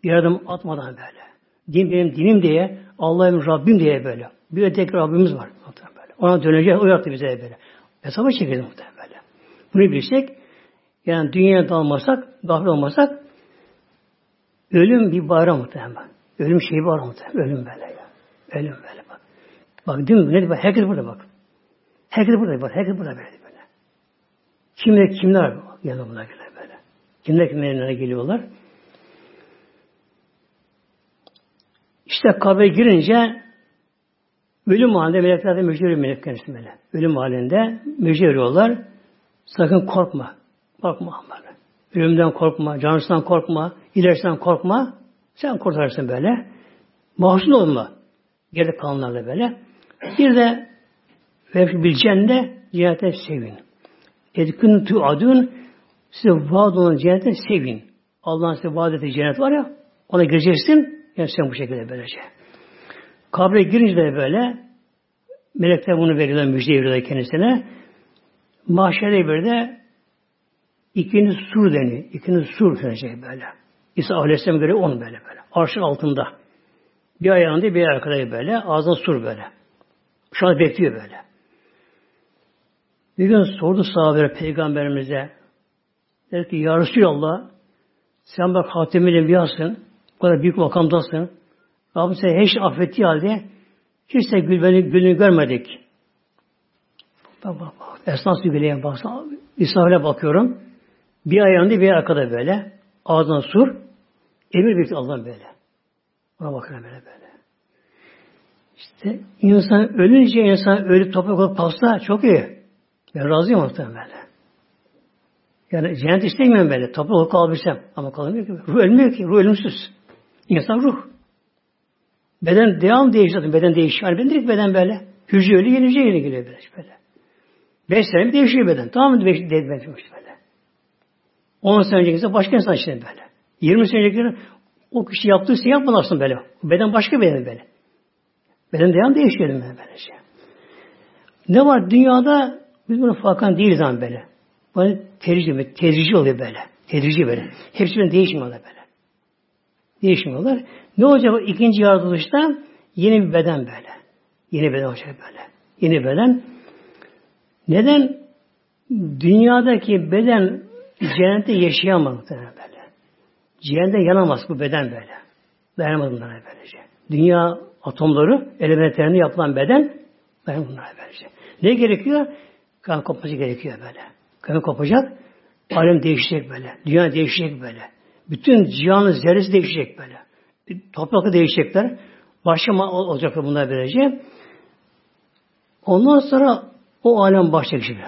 bir adım atmadan böyle. Din benim dinim diye, Allah'ım Rabbim diye böyle. Bir tek Rabbimiz var. Böyle. Ona döneceğiz, o yaptı bize böyle. Hesaba çekildi muhtemelen böyle. Bunu bilsek, yani dünyaya dalmasak, gafil olmasak, ölüm bir bayram muhtemelen. Ölüm şeyi var muhtemelen. Ölüm böyle ya. Ölüm böyle bak. Bak değil mi? Ne bak? Herkes burada bak. Herkes burada bak. Herkes burada böyle böyle. Kimler kimler yanımda böyle. Kimler kimler geliyorlar. İşte kabre girince ölüm halinde melekler de müjde veriyor melek kendisi böyle. Ölüm halinde müjde veriyorlar. Sakın korkma. Korkma böyle. Ölümden korkma, canısından korkma, ilerisinden korkma. Sen kurtarsın böyle. Mahzun olma. Geride kalanlarla böyle. Bir de Ve bil cennet cennete sevin. Edkün tu adun size vaad olan cennete sevin. Allah'ın size vaad ettiği cennet var ya ona gireceksin. Yani sen bu şekilde böylece. Kabre girince de böyle melekler bunu veriyorlar, müjde veriyorlar kendisine. Mahşerde bir de ikinci sur deniyor. İkinci sur denecek böyle. İsa Aleyhisselam göre onu böyle böyle. Arşın altında. Bir ayağında bir arkada böyle. Ağzına sur böyle. Şu an bekliyor böyle. Bir gün sordu sahabeler peygamberimize. Dedi ki Ya Resulallah sen bak Hatem-i Enbiya'sın. Bu kadar büyük makamdasın. Rabbim seni hiç affettiği halde hiç de gülünü görmedik. Bak bak bak. Esnaf gülüyen baksana. Bakıyorum. Bir ayağında bir arkada böyle. Ağzından sur. Emir bekliyor Allah'ın böyle. Ona bakıyorum böyle böyle. İşte insan ölünce insan ölüp toprak olup kalsa çok iyi. Ben razıyım muhtemelen böyle. Yani cennet istemiyorum böyle. Toprak olup kalabilsem. Ama kalamıyor ki. Ruh ölmüyor ki. Ruh ölümsüz. İnsan ruh. Beden devam değişiyor. Beden değişiyor. Yani ben direkt beden böyle. Hücre ölü yeni hücre yeni geliyor böyle. Beş sene değişiyor beden. Tamam mı? Beş, değişmiş böyle. On sene önceki başka insan işte böyle. Yirmi sene önceki o kişi yaptığı şey yapmadı aslında böyle. Beden başka beden böyle. Beden devam değişiyor böyle böylece. Ne var dünyada biz bunu farkında değiliz ama böyle. Böyle tedrici, tedrici oluyor böyle. Tedrici böyle. Hepsi böyle değişmiyorlar böyle. Değişmiyorlar. Ne olacak ikinci yaratılışta? Yeni bir beden böyle. Yeni beden olacak böyle. Yeni beden. Neden? Dünyadaki beden cennette yaşayamaz böyle. Cehennette yanamaz bu beden böyle. Dayanamaz bunlara böylece. Dünya atomları, elementlerinde yapılan beden dayanamaz bunlara böylece. Ne gerekiyor? Kan kopması gerekiyor böyle. Kan kopacak, alem değişecek böyle. Dünya değişecek böyle. Bütün cihanın zerresi değişecek böyle. Toprakı değişecekler. Başka olacak bunlar böylece. Ondan sonra o alem başlayacak şimdi.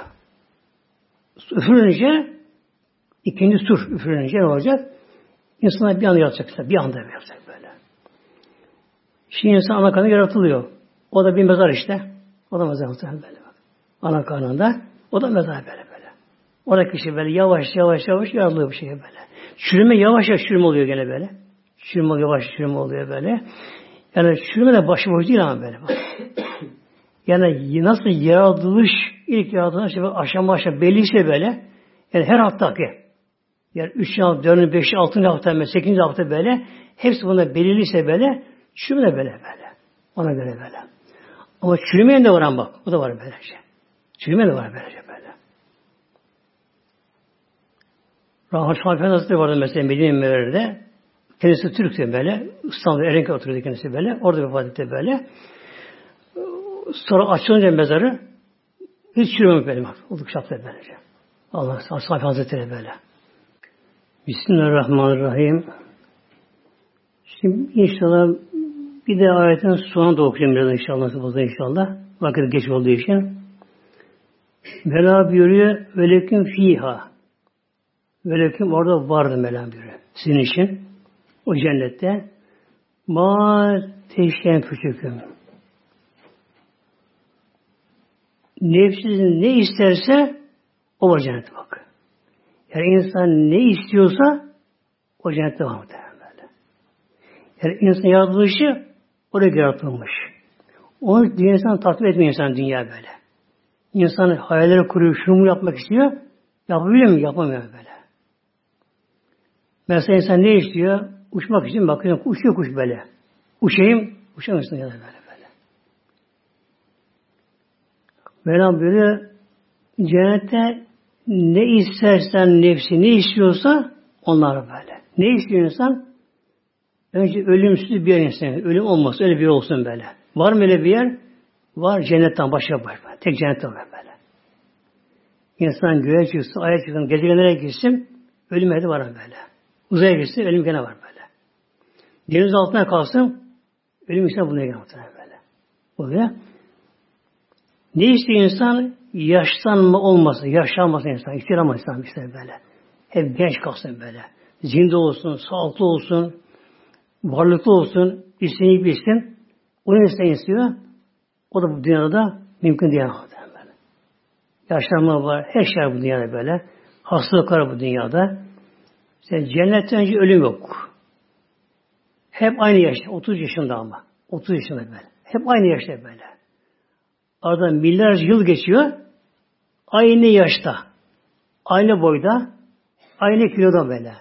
Üfürünce ikinci sur üfürünce ne olacak? İnsanlar bir anda yaratacak. Bir anda yaratacak böyle. Şimdi insan ana karnı yaratılıyor. O da bir mezar işte. O da mezar muhtemelen böyle. Ana karnında. O da mezar böyle Orada kişi böyle yavaş yavaş yavaş yaratılıyor bir şey böyle. Çürüme yavaş yavaş çürüme oluyor gene böyle. Çürüme yavaş çürüme oluyor böyle. Yani çürüme de başıboş değil ama böyle. Yani nasıl yaratılış, ilk yaratılış şey aşama aşama belliyse böyle, yani her haftaki, yani üç hafta, dördüncü, beş, altıncı hafta, sekizinci hafta böyle, hepsi bunda belirliyse böyle, çürüme de böyle böyle. Ona göre böyle. Ama çürümeyen de var ama bak, o da var böylece. Çürümeyen de var böylece Rahmet Şafi Hazretleri vardı mesela Medine Mevler'de. Kendisi Türk'tü böyle. İstanbul'da Erenköy oturuyordu kendisi böyle. Orada vefat etti böyle. Sonra açılınca mezarı hiç çürümemiş benim. Olduk şapta böylece. Allah Safi Hazretleri böyle. Bismillahirrahmanirrahim. Şimdi inşallah bir de ayetin sonuna da okuyacağım biraz inşallah. Fazla inşallah. Vakit geç olduğu için. Mela buyuruyor velekin fiha. Velekin orada vardı Mela buyuruyor. Sizin için. O cennette. Ma teşken küçüküm. nefsinin ne isterse o var cennete bak. Yani insan ne istiyorsa o cennette var böyle. Yani insan yaratılışı oraya yaratılmış. Onu dünya insan takip etmiyor insan dünya böyle. İnsan hayalleri kuruyor, şunu yapmak istiyor. Yapabiliyor mu? Yapamıyor böyle. Mesela insan ne istiyor? Uçmak için bakıyor, uçuyor kuş böyle. Uçayım, uçamıyorsun ya da böyle. Mevlam böyle cennette ne istersen nefsi ne istiyorsa onlar böyle. Ne istiyor insan? Önce ölümsüz bir yer insan. Ölüm olmasın. Öyle bir yer olsun böyle. Var mı öyle bir yer? Var. Cennetten başka var. Tek cennette var böyle. İnsan göğe çıksın, aya çıksın, gezegenlere gitsin, ölüm evde var böyle. Uzaya gitsin, ölüm gene var böyle. Deniz altına kalsın, ölüm işte buna gene böyle. Oluyor. Ne istiyor insan? Yaşlanma olmasın, yaşlanmasın insan, istiyor insan işte böyle. Hep genç kalsın böyle. Zinde olsun, sağlıklı olsun, varlıklı olsun, isteyip bilsin. O ne istiyor? O da bu dünyada Mümkün değil. Yaşlanma var. Her şey bu dünyada böyle. Hastalık var bu dünyada. İşte cennetten önce ölüm yok. Hep aynı yaşta. 30 yaşında ama. 30 yaşında böyle. Hep aynı yaşta böyle. Aradan milyarca yıl geçiyor. Aynı yaşta. Aynı boyda. Aynı kiloda böyle.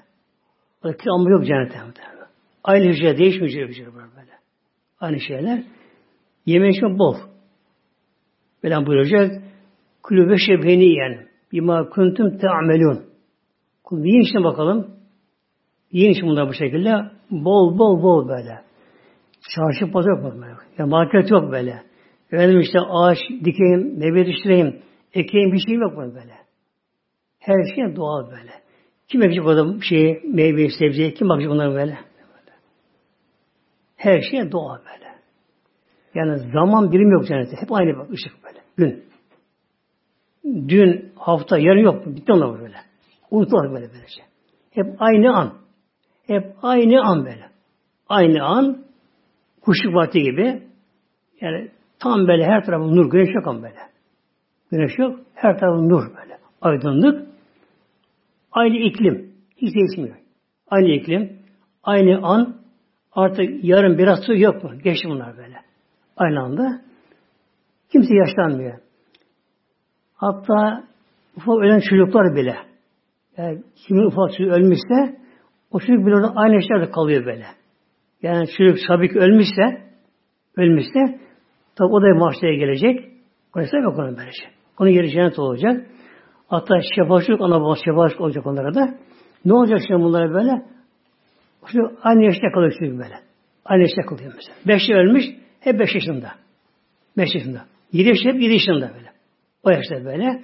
Ama yok cennette. Aynı hücre değişmeyecek hücre böyle. Aynı şeyler. Yeme içme bol. Böyle buyuracak. Kulübe şebheni yiyen. Bima kuntum te'amelun. Kul yiyin işte bakalım. Yiyin işte bunlar bu şekilde. Bol bol bol böyle. Çarşı pazar yok böyle. Yani market yok böyle. Efendim işte ağaç dikeyim, meyve yetiştireyim, ekeyim bir şey yok böyle. Her şey doğal böyle. Kim ekecek o şeyi, meyve, sebzeyi, kim bakacak bunlara böyle? Her şey doğal böyle. Yani zaman birim yok cennette. Hep aynı bak ışık böyle. Gün. Dün, hafta, yarın yok. Bitti onlar böyle. Unutulur böyle böylece. Hep aynı an. Hep aynı an böyle. Aynı an kuşluk vakti gibi yani tam böyle her tarafı nur, güneş yok ama böyle. Güneş yok, her tarafı nur böyle. Aydınlık. Aynı iklim. Hiç değişmiyor. Aynı iklim. Aynı an. Artık yarın biraz su yok mu? Geçti bunlar böyle. Aynı anda. Kimse yaşlanmıyor. Hatta ufak ölen çocuklar bile yani kimin ufak çocuk ölmüşse o çocuk bile orada aynı yaşlarda kalıyor böyle. Yani çocuk sabik ölmüşse ölmüşse tabi o da mahşere gelecek. Orası yok onun böylece. Onun yeri cennet olacak. Hatta şefaatçılık ana baba şefaatçılık olacak onlara da. Ne olacak şimdi bunlara böyle? Çocuk aynı yaşta kalıyor çocuk böyle. Aynı yaşta kalıyor mesela. Beş ölmüş, hep beş yaşında. Beş yaşında. Yedi yaşında hep yedi yaşında böyle. O yaşta böyle.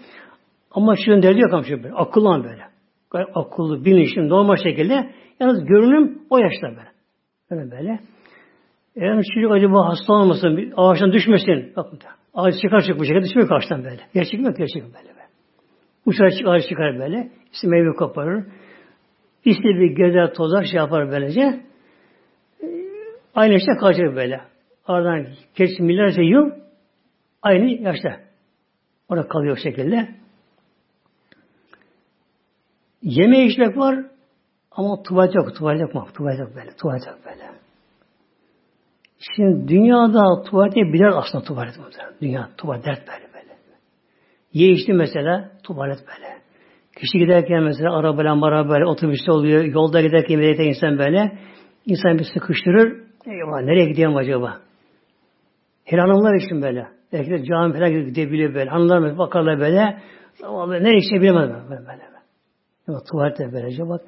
Ama şu derdi yok ama şu böyle. Akıllı böyle. Akıllı, bilinçli, normal şekilde. Yalnız görünüm o yaşta böyle. Böyle böyle. Eğer çocuk acaba hasta olmasın, ağaçtan düşmesin. Bakın ağaç çıkar bu şekilde düşmüyor ağaçtan böyle. Gerçek mi? Gerçek böyle. böyle. Uçar çıkar, ağaç çıkar böyle. İşte meyve koparır. İşte bir gezer tozar şey yapar böylece. Aynı işte kalacak böyle. Aradan geçti milyarca yıl aynı yaşta. Orada kalıyor şekilde. Yeme içmek var ama tuvalet yok. Tuvalet yok? Tuvalet yok böyle. Tuvalet yok böyle. Şimdi dünyada tuvalete birer aslında tuvalet muhtemelen. Dünya tuvalet dert böyle böyle. Ye içti mesela tuvalet böyle. Kişi giderken mesela arabayla arabayla otobüste oluyor. Yolda giderken bir insan böyle. insan bir sıkıştırır. Eyvah nereye gidiyorum acaba? Hele hanımlar için böyle. Belki de cami falan gidebiliyor böyle. Hanımlar bakarlar böyle. Ama nereye işte bilemez böyle. Ama tuvalette böylece bak.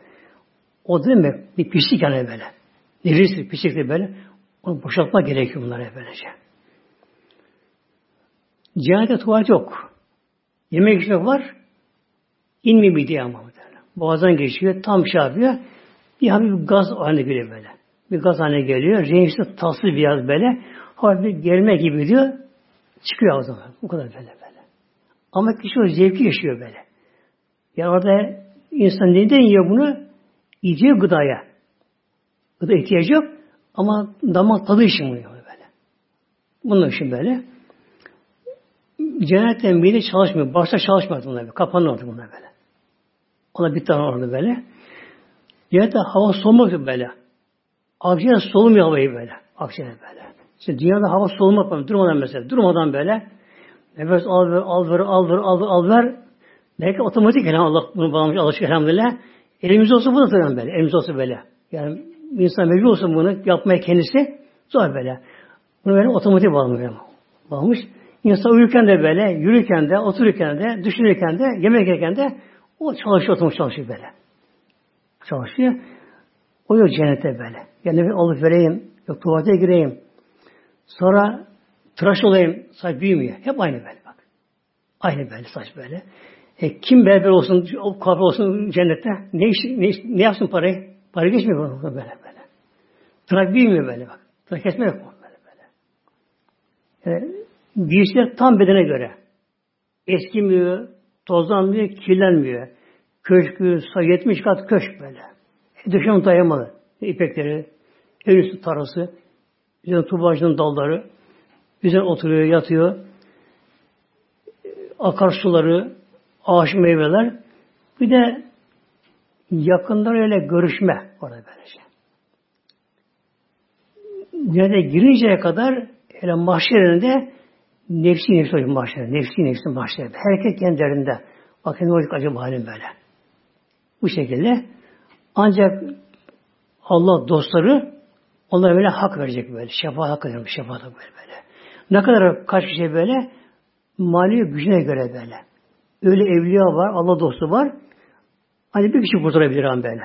O değil mi? Bir pislik yani böyle. Nefis pislik de böyle. Onu boşaltma gerekiyor bunlara böylece. Cennette tuvalet yok. Yemek içmek var. İnmiyor bir diye ama. Boğazdan geçiyor. Tam şey yapıyor. Bir hafif gaz haline geliyor böyle. Bir gaz haline geliyor. Renkli tatlı biraz böyle. Hafif gelme gibi diyor. Çıkıyor zaman. Bu kadar böyle böyle. Ama kişi o zevki yaşıyor böyle. Yani orada insan neden yiyor bunu? Yiyeceği gıdaya. Gıda ihtiyacı yok. Ama damak tadı için bunu böyle. Bunun için böyle. Cennetten mide çalışmıyor. Başta çalışmıyor bunlar. Böyle. Kapanıyor bunlar böyle. Ona bir tane orada böyle. Cennette hava soğumak böyle. Akciğer solumuyor havayı böyle. Akciğer böyle. İşte dünyada hava solumak var. Durmadan mesela. Durmadan böyle. Nefes al ver, al ver, al ver, al ver, al ver. Belki otomatik yani Allah bunu bağlamış alışık elhamdülillah. Elimiz olsa bu da tabii böyle. Elimiz olsa böyle. Yani insan mecbur olsun bunu yapmaya kendisi zor böyle. Bunu böyle otomatik bağlamış. Bağlamış. İnsan uyurken de böyle, yürürken de, otururken de, düşünürken de, yemek yerken de o çalışıyor, otomatik çalışıyor böyle. Çalışıyor. O yok cennete böyle. Yani alıp vereyim, yok tuvalete gireyim. Sonra tıraş olayım, saç büyümüyor. Hep aynı böyle bak. Aynı böyle saç böyle. E, kim berber olsun, o kahve olsun cennette? Ne, iş, ne, iş, ne yapsın parayı? Para geçmiyor böyle böyle. Tırak büyümüyor böyle bak. Tırak kesme yok böyle böyle. Yani, giysiler tam bedene göre. Eskimiyor, tozlanmıyor, kirlenmiyor. Köşkü, 70 kat köşk böyle. E, dışarı dayamalı. İpekleri, en üstü tarası, üzerine tubacının dalları, üzerine oturuyor, yatıyor. akarsuları, ağaç meyveler, bir de yakınlarıyla görüşme orada böylece. Cennete girinceye kadar hele mahşerinde nefsi nefsi oluyor mahşer. Nefsi nefsi mahşer. Herkes kendi derdinde. Bakın ne olacak acaba halim böyle. Bu şekilde. Ancak Allah dostları onlara böyle hak verecek böyle. Şefaat hak verecek. Şefaat hak böyle böyle. Ne kadar kaç kişi böyle? Mali gücüne göre böyle. Öyle evliya var, Allah dostu var. Hani bir kişi kurtarabilir an böyle.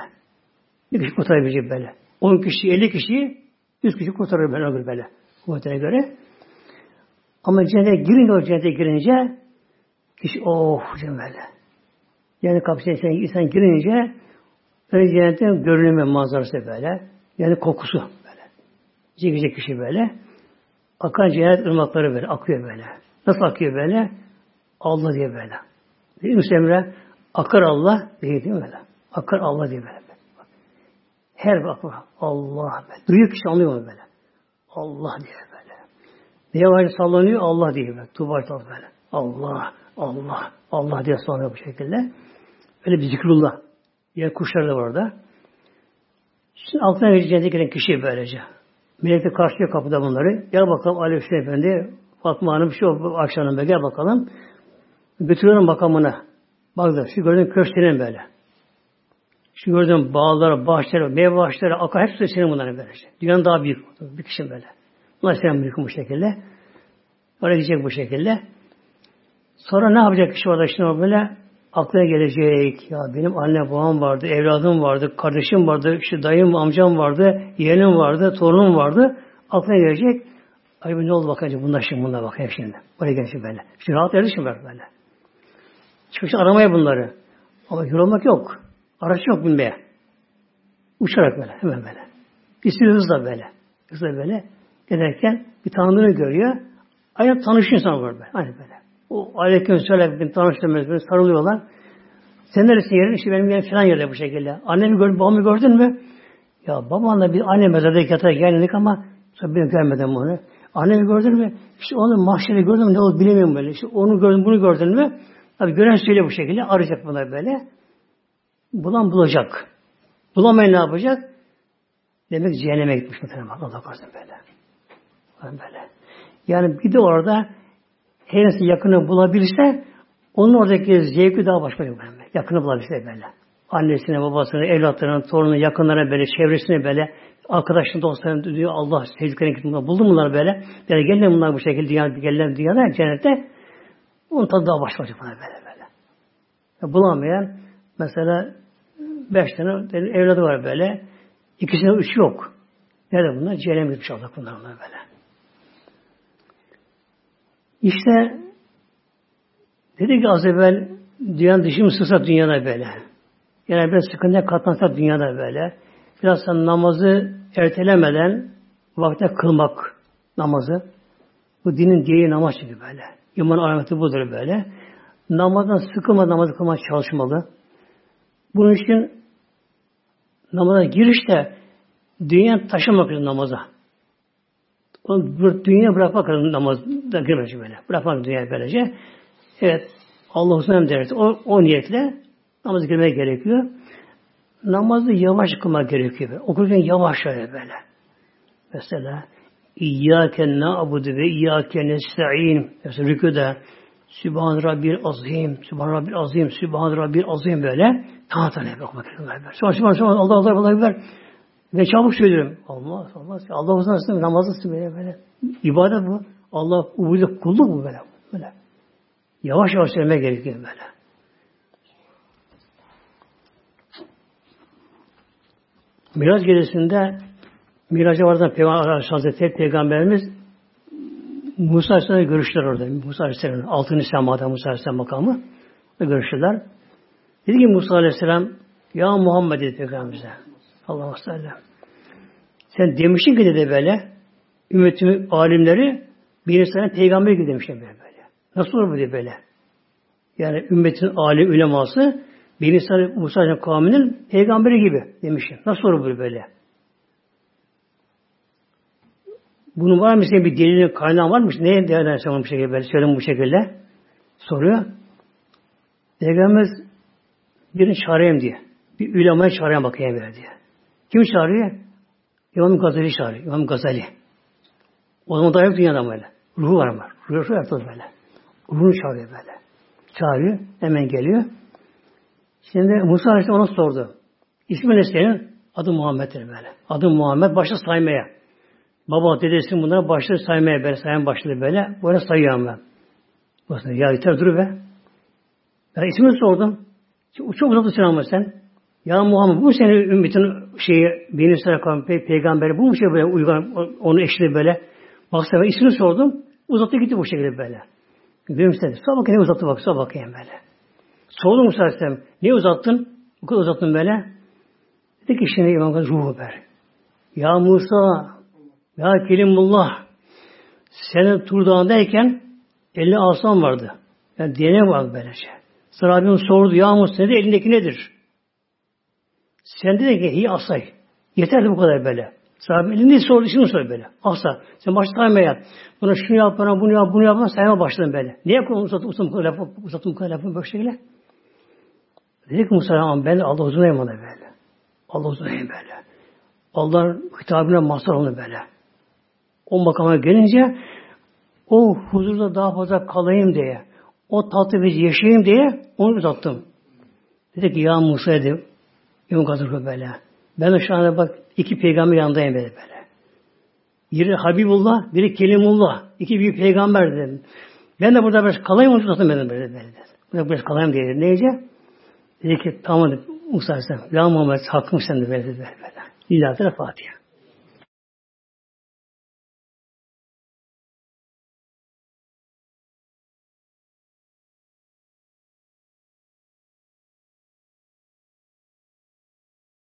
Bir kişi kurtarabilecek böyle. 10 kişi, 50 kişi, 100 kişi kurtarır böyle böyle. Kuvvetine göre. Ama cennete girince o cennete girince kişi oh böyle. Yani kapısına insan, insan girince öyle cennetin görünümü manzarası böyle. Yani kokusu böyle. Çekecek kişi böyle. Akan cennet ırmakları böyle akıyor böyle. Nasıl akıyor böyle? Allah diye böyle. Değil mi? Akar Allah diye değil mi böyle? Akar Allah diye böyle. Her bak Allah böyle. Duyuyor kişi anlıyor mu böyle? Allah diye böyle. Neye var sallanıyor? Allah diye böyle. Tuğba böyle. Allah, Allah, Allah diye sallanıyor bu şekilde. Öyle bir zikrullah. Diğer kuşlar da var orada. Şimdi altına geçeceğine giren kişi böylece. Melek de karşılıyor kapıda bunları. Gel bakalım Aleyhisselam Efendi, Fatma Hanım, şu akşamın be gel bakalım. Götürüyorum makamına. Bak da şu gördüğün köşklerin böyle. Şu gördüğün bağlar, bahçeler, meyve bahçeleri, akar hepsi senin bunların böylece. Dünyanın daha büyük. Bir kişi böyle. Bunlar senin büyük bu şekilde. Oraya gidecek bu şekilde. Sonra ne yapacak kişi orada şimdi böyle? Aklına gelecek. Ya benim anne babam vardı, evladım vardı, kardeşim vardı, işte dayım, amcam vardı, yeğenim vardı, torunum vardı. Aklına gelecek. Ay ne oldu bakınca bunlar şimdi bunlar bak hep şimdi. Oraya gelecek böyle. Şimdi rahat erişim var böyle. Çıkış aramaya bunları. Ama yorulmak yok. Araç yok binmeye. Uçarak böyle, hemen böyle. İstiyor hızla böyle. Hızla böyle. Giderken bir tanıdığını görüyor. Aynı tanışıyor insan var böyle. Aynı böyle. O aleyküm selam bin tanıştırmaz böyle sarılıyorlar. Sen neresin yerin? İşte benim yerim falan yerde bu şekilde. Annemi gördün, babamı gördün mü? Ya babanla bir anne mezardaki yatağa geldik ama sonra beni görmedim bunu. Annemi gördün mü? İşte onu mahşeri gördüm ne oldu bilemiyorum böyle. İşte onu gördüm, bunu gördün mü? Tabi gören söyle bu şekilde. Arayacak bunlar böyle. Bulan bulacak. Bulamayan ne yapacak? Demek cehenneme gitmiş muhtemelen. Allah korusun böyle. Böyle. Yani bir de orada her neyse yakını bulabilirse onun oradaki zevki daha başka yok. Böyle. Yakını bulabilirse böyle. Annesine, babasına, evlatlarına, torununa, yakınlara böyle, çevresine böyle, arkadaşlarına, dostlarına diyor Allah sevdiklerine gittim. Buldum bunlar böyle. Yani gelin bunlar bu şekilde dünya, gelin dünyada, cennette. Onun tadı daha başka olacak böyle böyle. Ya bulamayan mesela beş tane evladı var böyle. İkisinde üç yok. Nerede bunlar? Cehennem gitmiş Allah bunlar, böyle. İşte dedi ki az evvel dünyanın dışı mı sıksa dünyada böyle. Yani biraz sıkıntıya katlansa dünyada böyle. Biraz namazı ertelemeden vakte kılmak namazı. Bu dinin diye namaz çünkü böyle. İman alameti budur böyle. Namazdan sıkılma namazı kılmaya çalışmalı. Bunun için namaza girişte dünya taşımak için namaza. O dünya bırakmak lazım namazda girmeyecek böyle. Bırakmak dünya böylece. Evet. Allah Allah'ın derdi. O, o niyetle namaz girmeye gerekiyor. Namazı yavaş kılmak gerekiyor. Okurken yavaş şöyle böyle. Mesela İyyâke na'budu ve İyyâke nesta'in. Mesela rüküde Sübhan Rabbil Azim, Sübhan Rabbil Azim, Sübhan Rabbil Azim böyle. Tanrı Tanrı gerekiyor. Sonra Sübhan Sübhan Allah Allah Allah Allah ve çabuk söylüyorum. Allah Allah. Allah uzun arasında namazı böyle böyle. İbadet bu. Allah ubudiyet kulluk bu böyle. Böyle. Yavaş yavaş söylemek gerekiyor böyle. Miraç gecesinde Miraç'a vardan Peygamber Hazretleri Peygamberimiz Musa Aleyhisselam'la görüştüler orada. Musa Aleyhisselam, altın semada Musa Aleyhisselam makamı. Görüştüler. Dedi ki Musa Aleyhisselam, Ya Muhammed dedi Peygamberimize. Allah sellem. Sen demiştin ki dedi böyle, ümmetimin alimleri bir insana peygamber gibi demişler böyle. böyle. Nasıl olur bu diye böyle? Yani ümmetin alim uleması bir insan Musa kavminin peygamberi gibi demişler. Nasıl olur bu böyle? Bunun var mı senin bir delilin kaynağı var mı? Neye değerlendirsen bu şekilde böyle söyleyeyim bu şekilde? Soruyor. Peygamberimiz birini çağırayım diye. Bir ulemaya çağırayım bakayım böyle diye. Kim çağırıyor? İmam Gazali çağırıyor. İmam Gazali. O zaman daha yok dünyada böyle. Ruhu var ama. Ruhu, yaptı böyle. Ruhunu çağırıyor böyle. Çağırıyor. Hemen geliyor. Şimdi Musa Aleyhisselam ona sordu. İsmi ne senin? Adı Muhammed'dir böyle. Adı Muhammed başladı saymaya. Baba dedesi bunlara başladı saymaya böyle. Sayan başladı böyle. Böyle sayıyorum ben. Başladı. Ya yeter dur be. Ben ismini sordum. Çok uzatmışsın ama sen. Ya Muhammed bu senin ümmetin şeyi benim sana pe peygamberi bu mu şey böyle uygun onu eşli böyle. Baksana ben ismini sordum. Uzattı gitti bu şekilde böyle. Benim istedi. Sonra bakayım ne uzattı bak. Sonra bakayım böyle. Sordum Musa Aleyhisselam. Niye uzattın? Bu kadar uzattın böyle. Dedi ki şimdi İmam Gazali ruhu ver. Ya Musa ya Kelimullah senin Tur Dağı'ndayken asan vardı. Yani DNA vardı böylece. Sahabim sordu ya Musa dedi elindeki nedir? Sen dedi ki hi asay. Yeterli bu kadar böyle. Sahabim elinde sordu şunu söyle böyle. Asa. Sen başta saymaya. Buna şunu yap bana bunu yap bunu yap. Sayma başladın böyle. Niye uzattın uzattın bu kadar lafı uzattın bu lafı böyle şekilde? Dedi ki Musa ben Allah uzunayım ona böyle. Allah uzunayım böyle. Allah hitabına mazhar onu böyle. O makama gelince o huzurda daha fazla kalayım diye, o tatlı bir yaşayayım diye onu uzattım. Dedi ki ya Musa dedi, İmam Gazırı böyle. Ben de şu anda bak iki peygamber yanındayım böyle böyle. Biri Habibullah, biri Kelimullah. İki büyük peygamber dedim. Ben de burada biraz kalayım uzattım ben de böyle böyle. Burada biraz kalayım diye. Neyce? Dedi ki tamam dedi Musa Aleyhisselam. Ya Muhammed hakkım sen de böyle böyle. Lillahi Fatiha.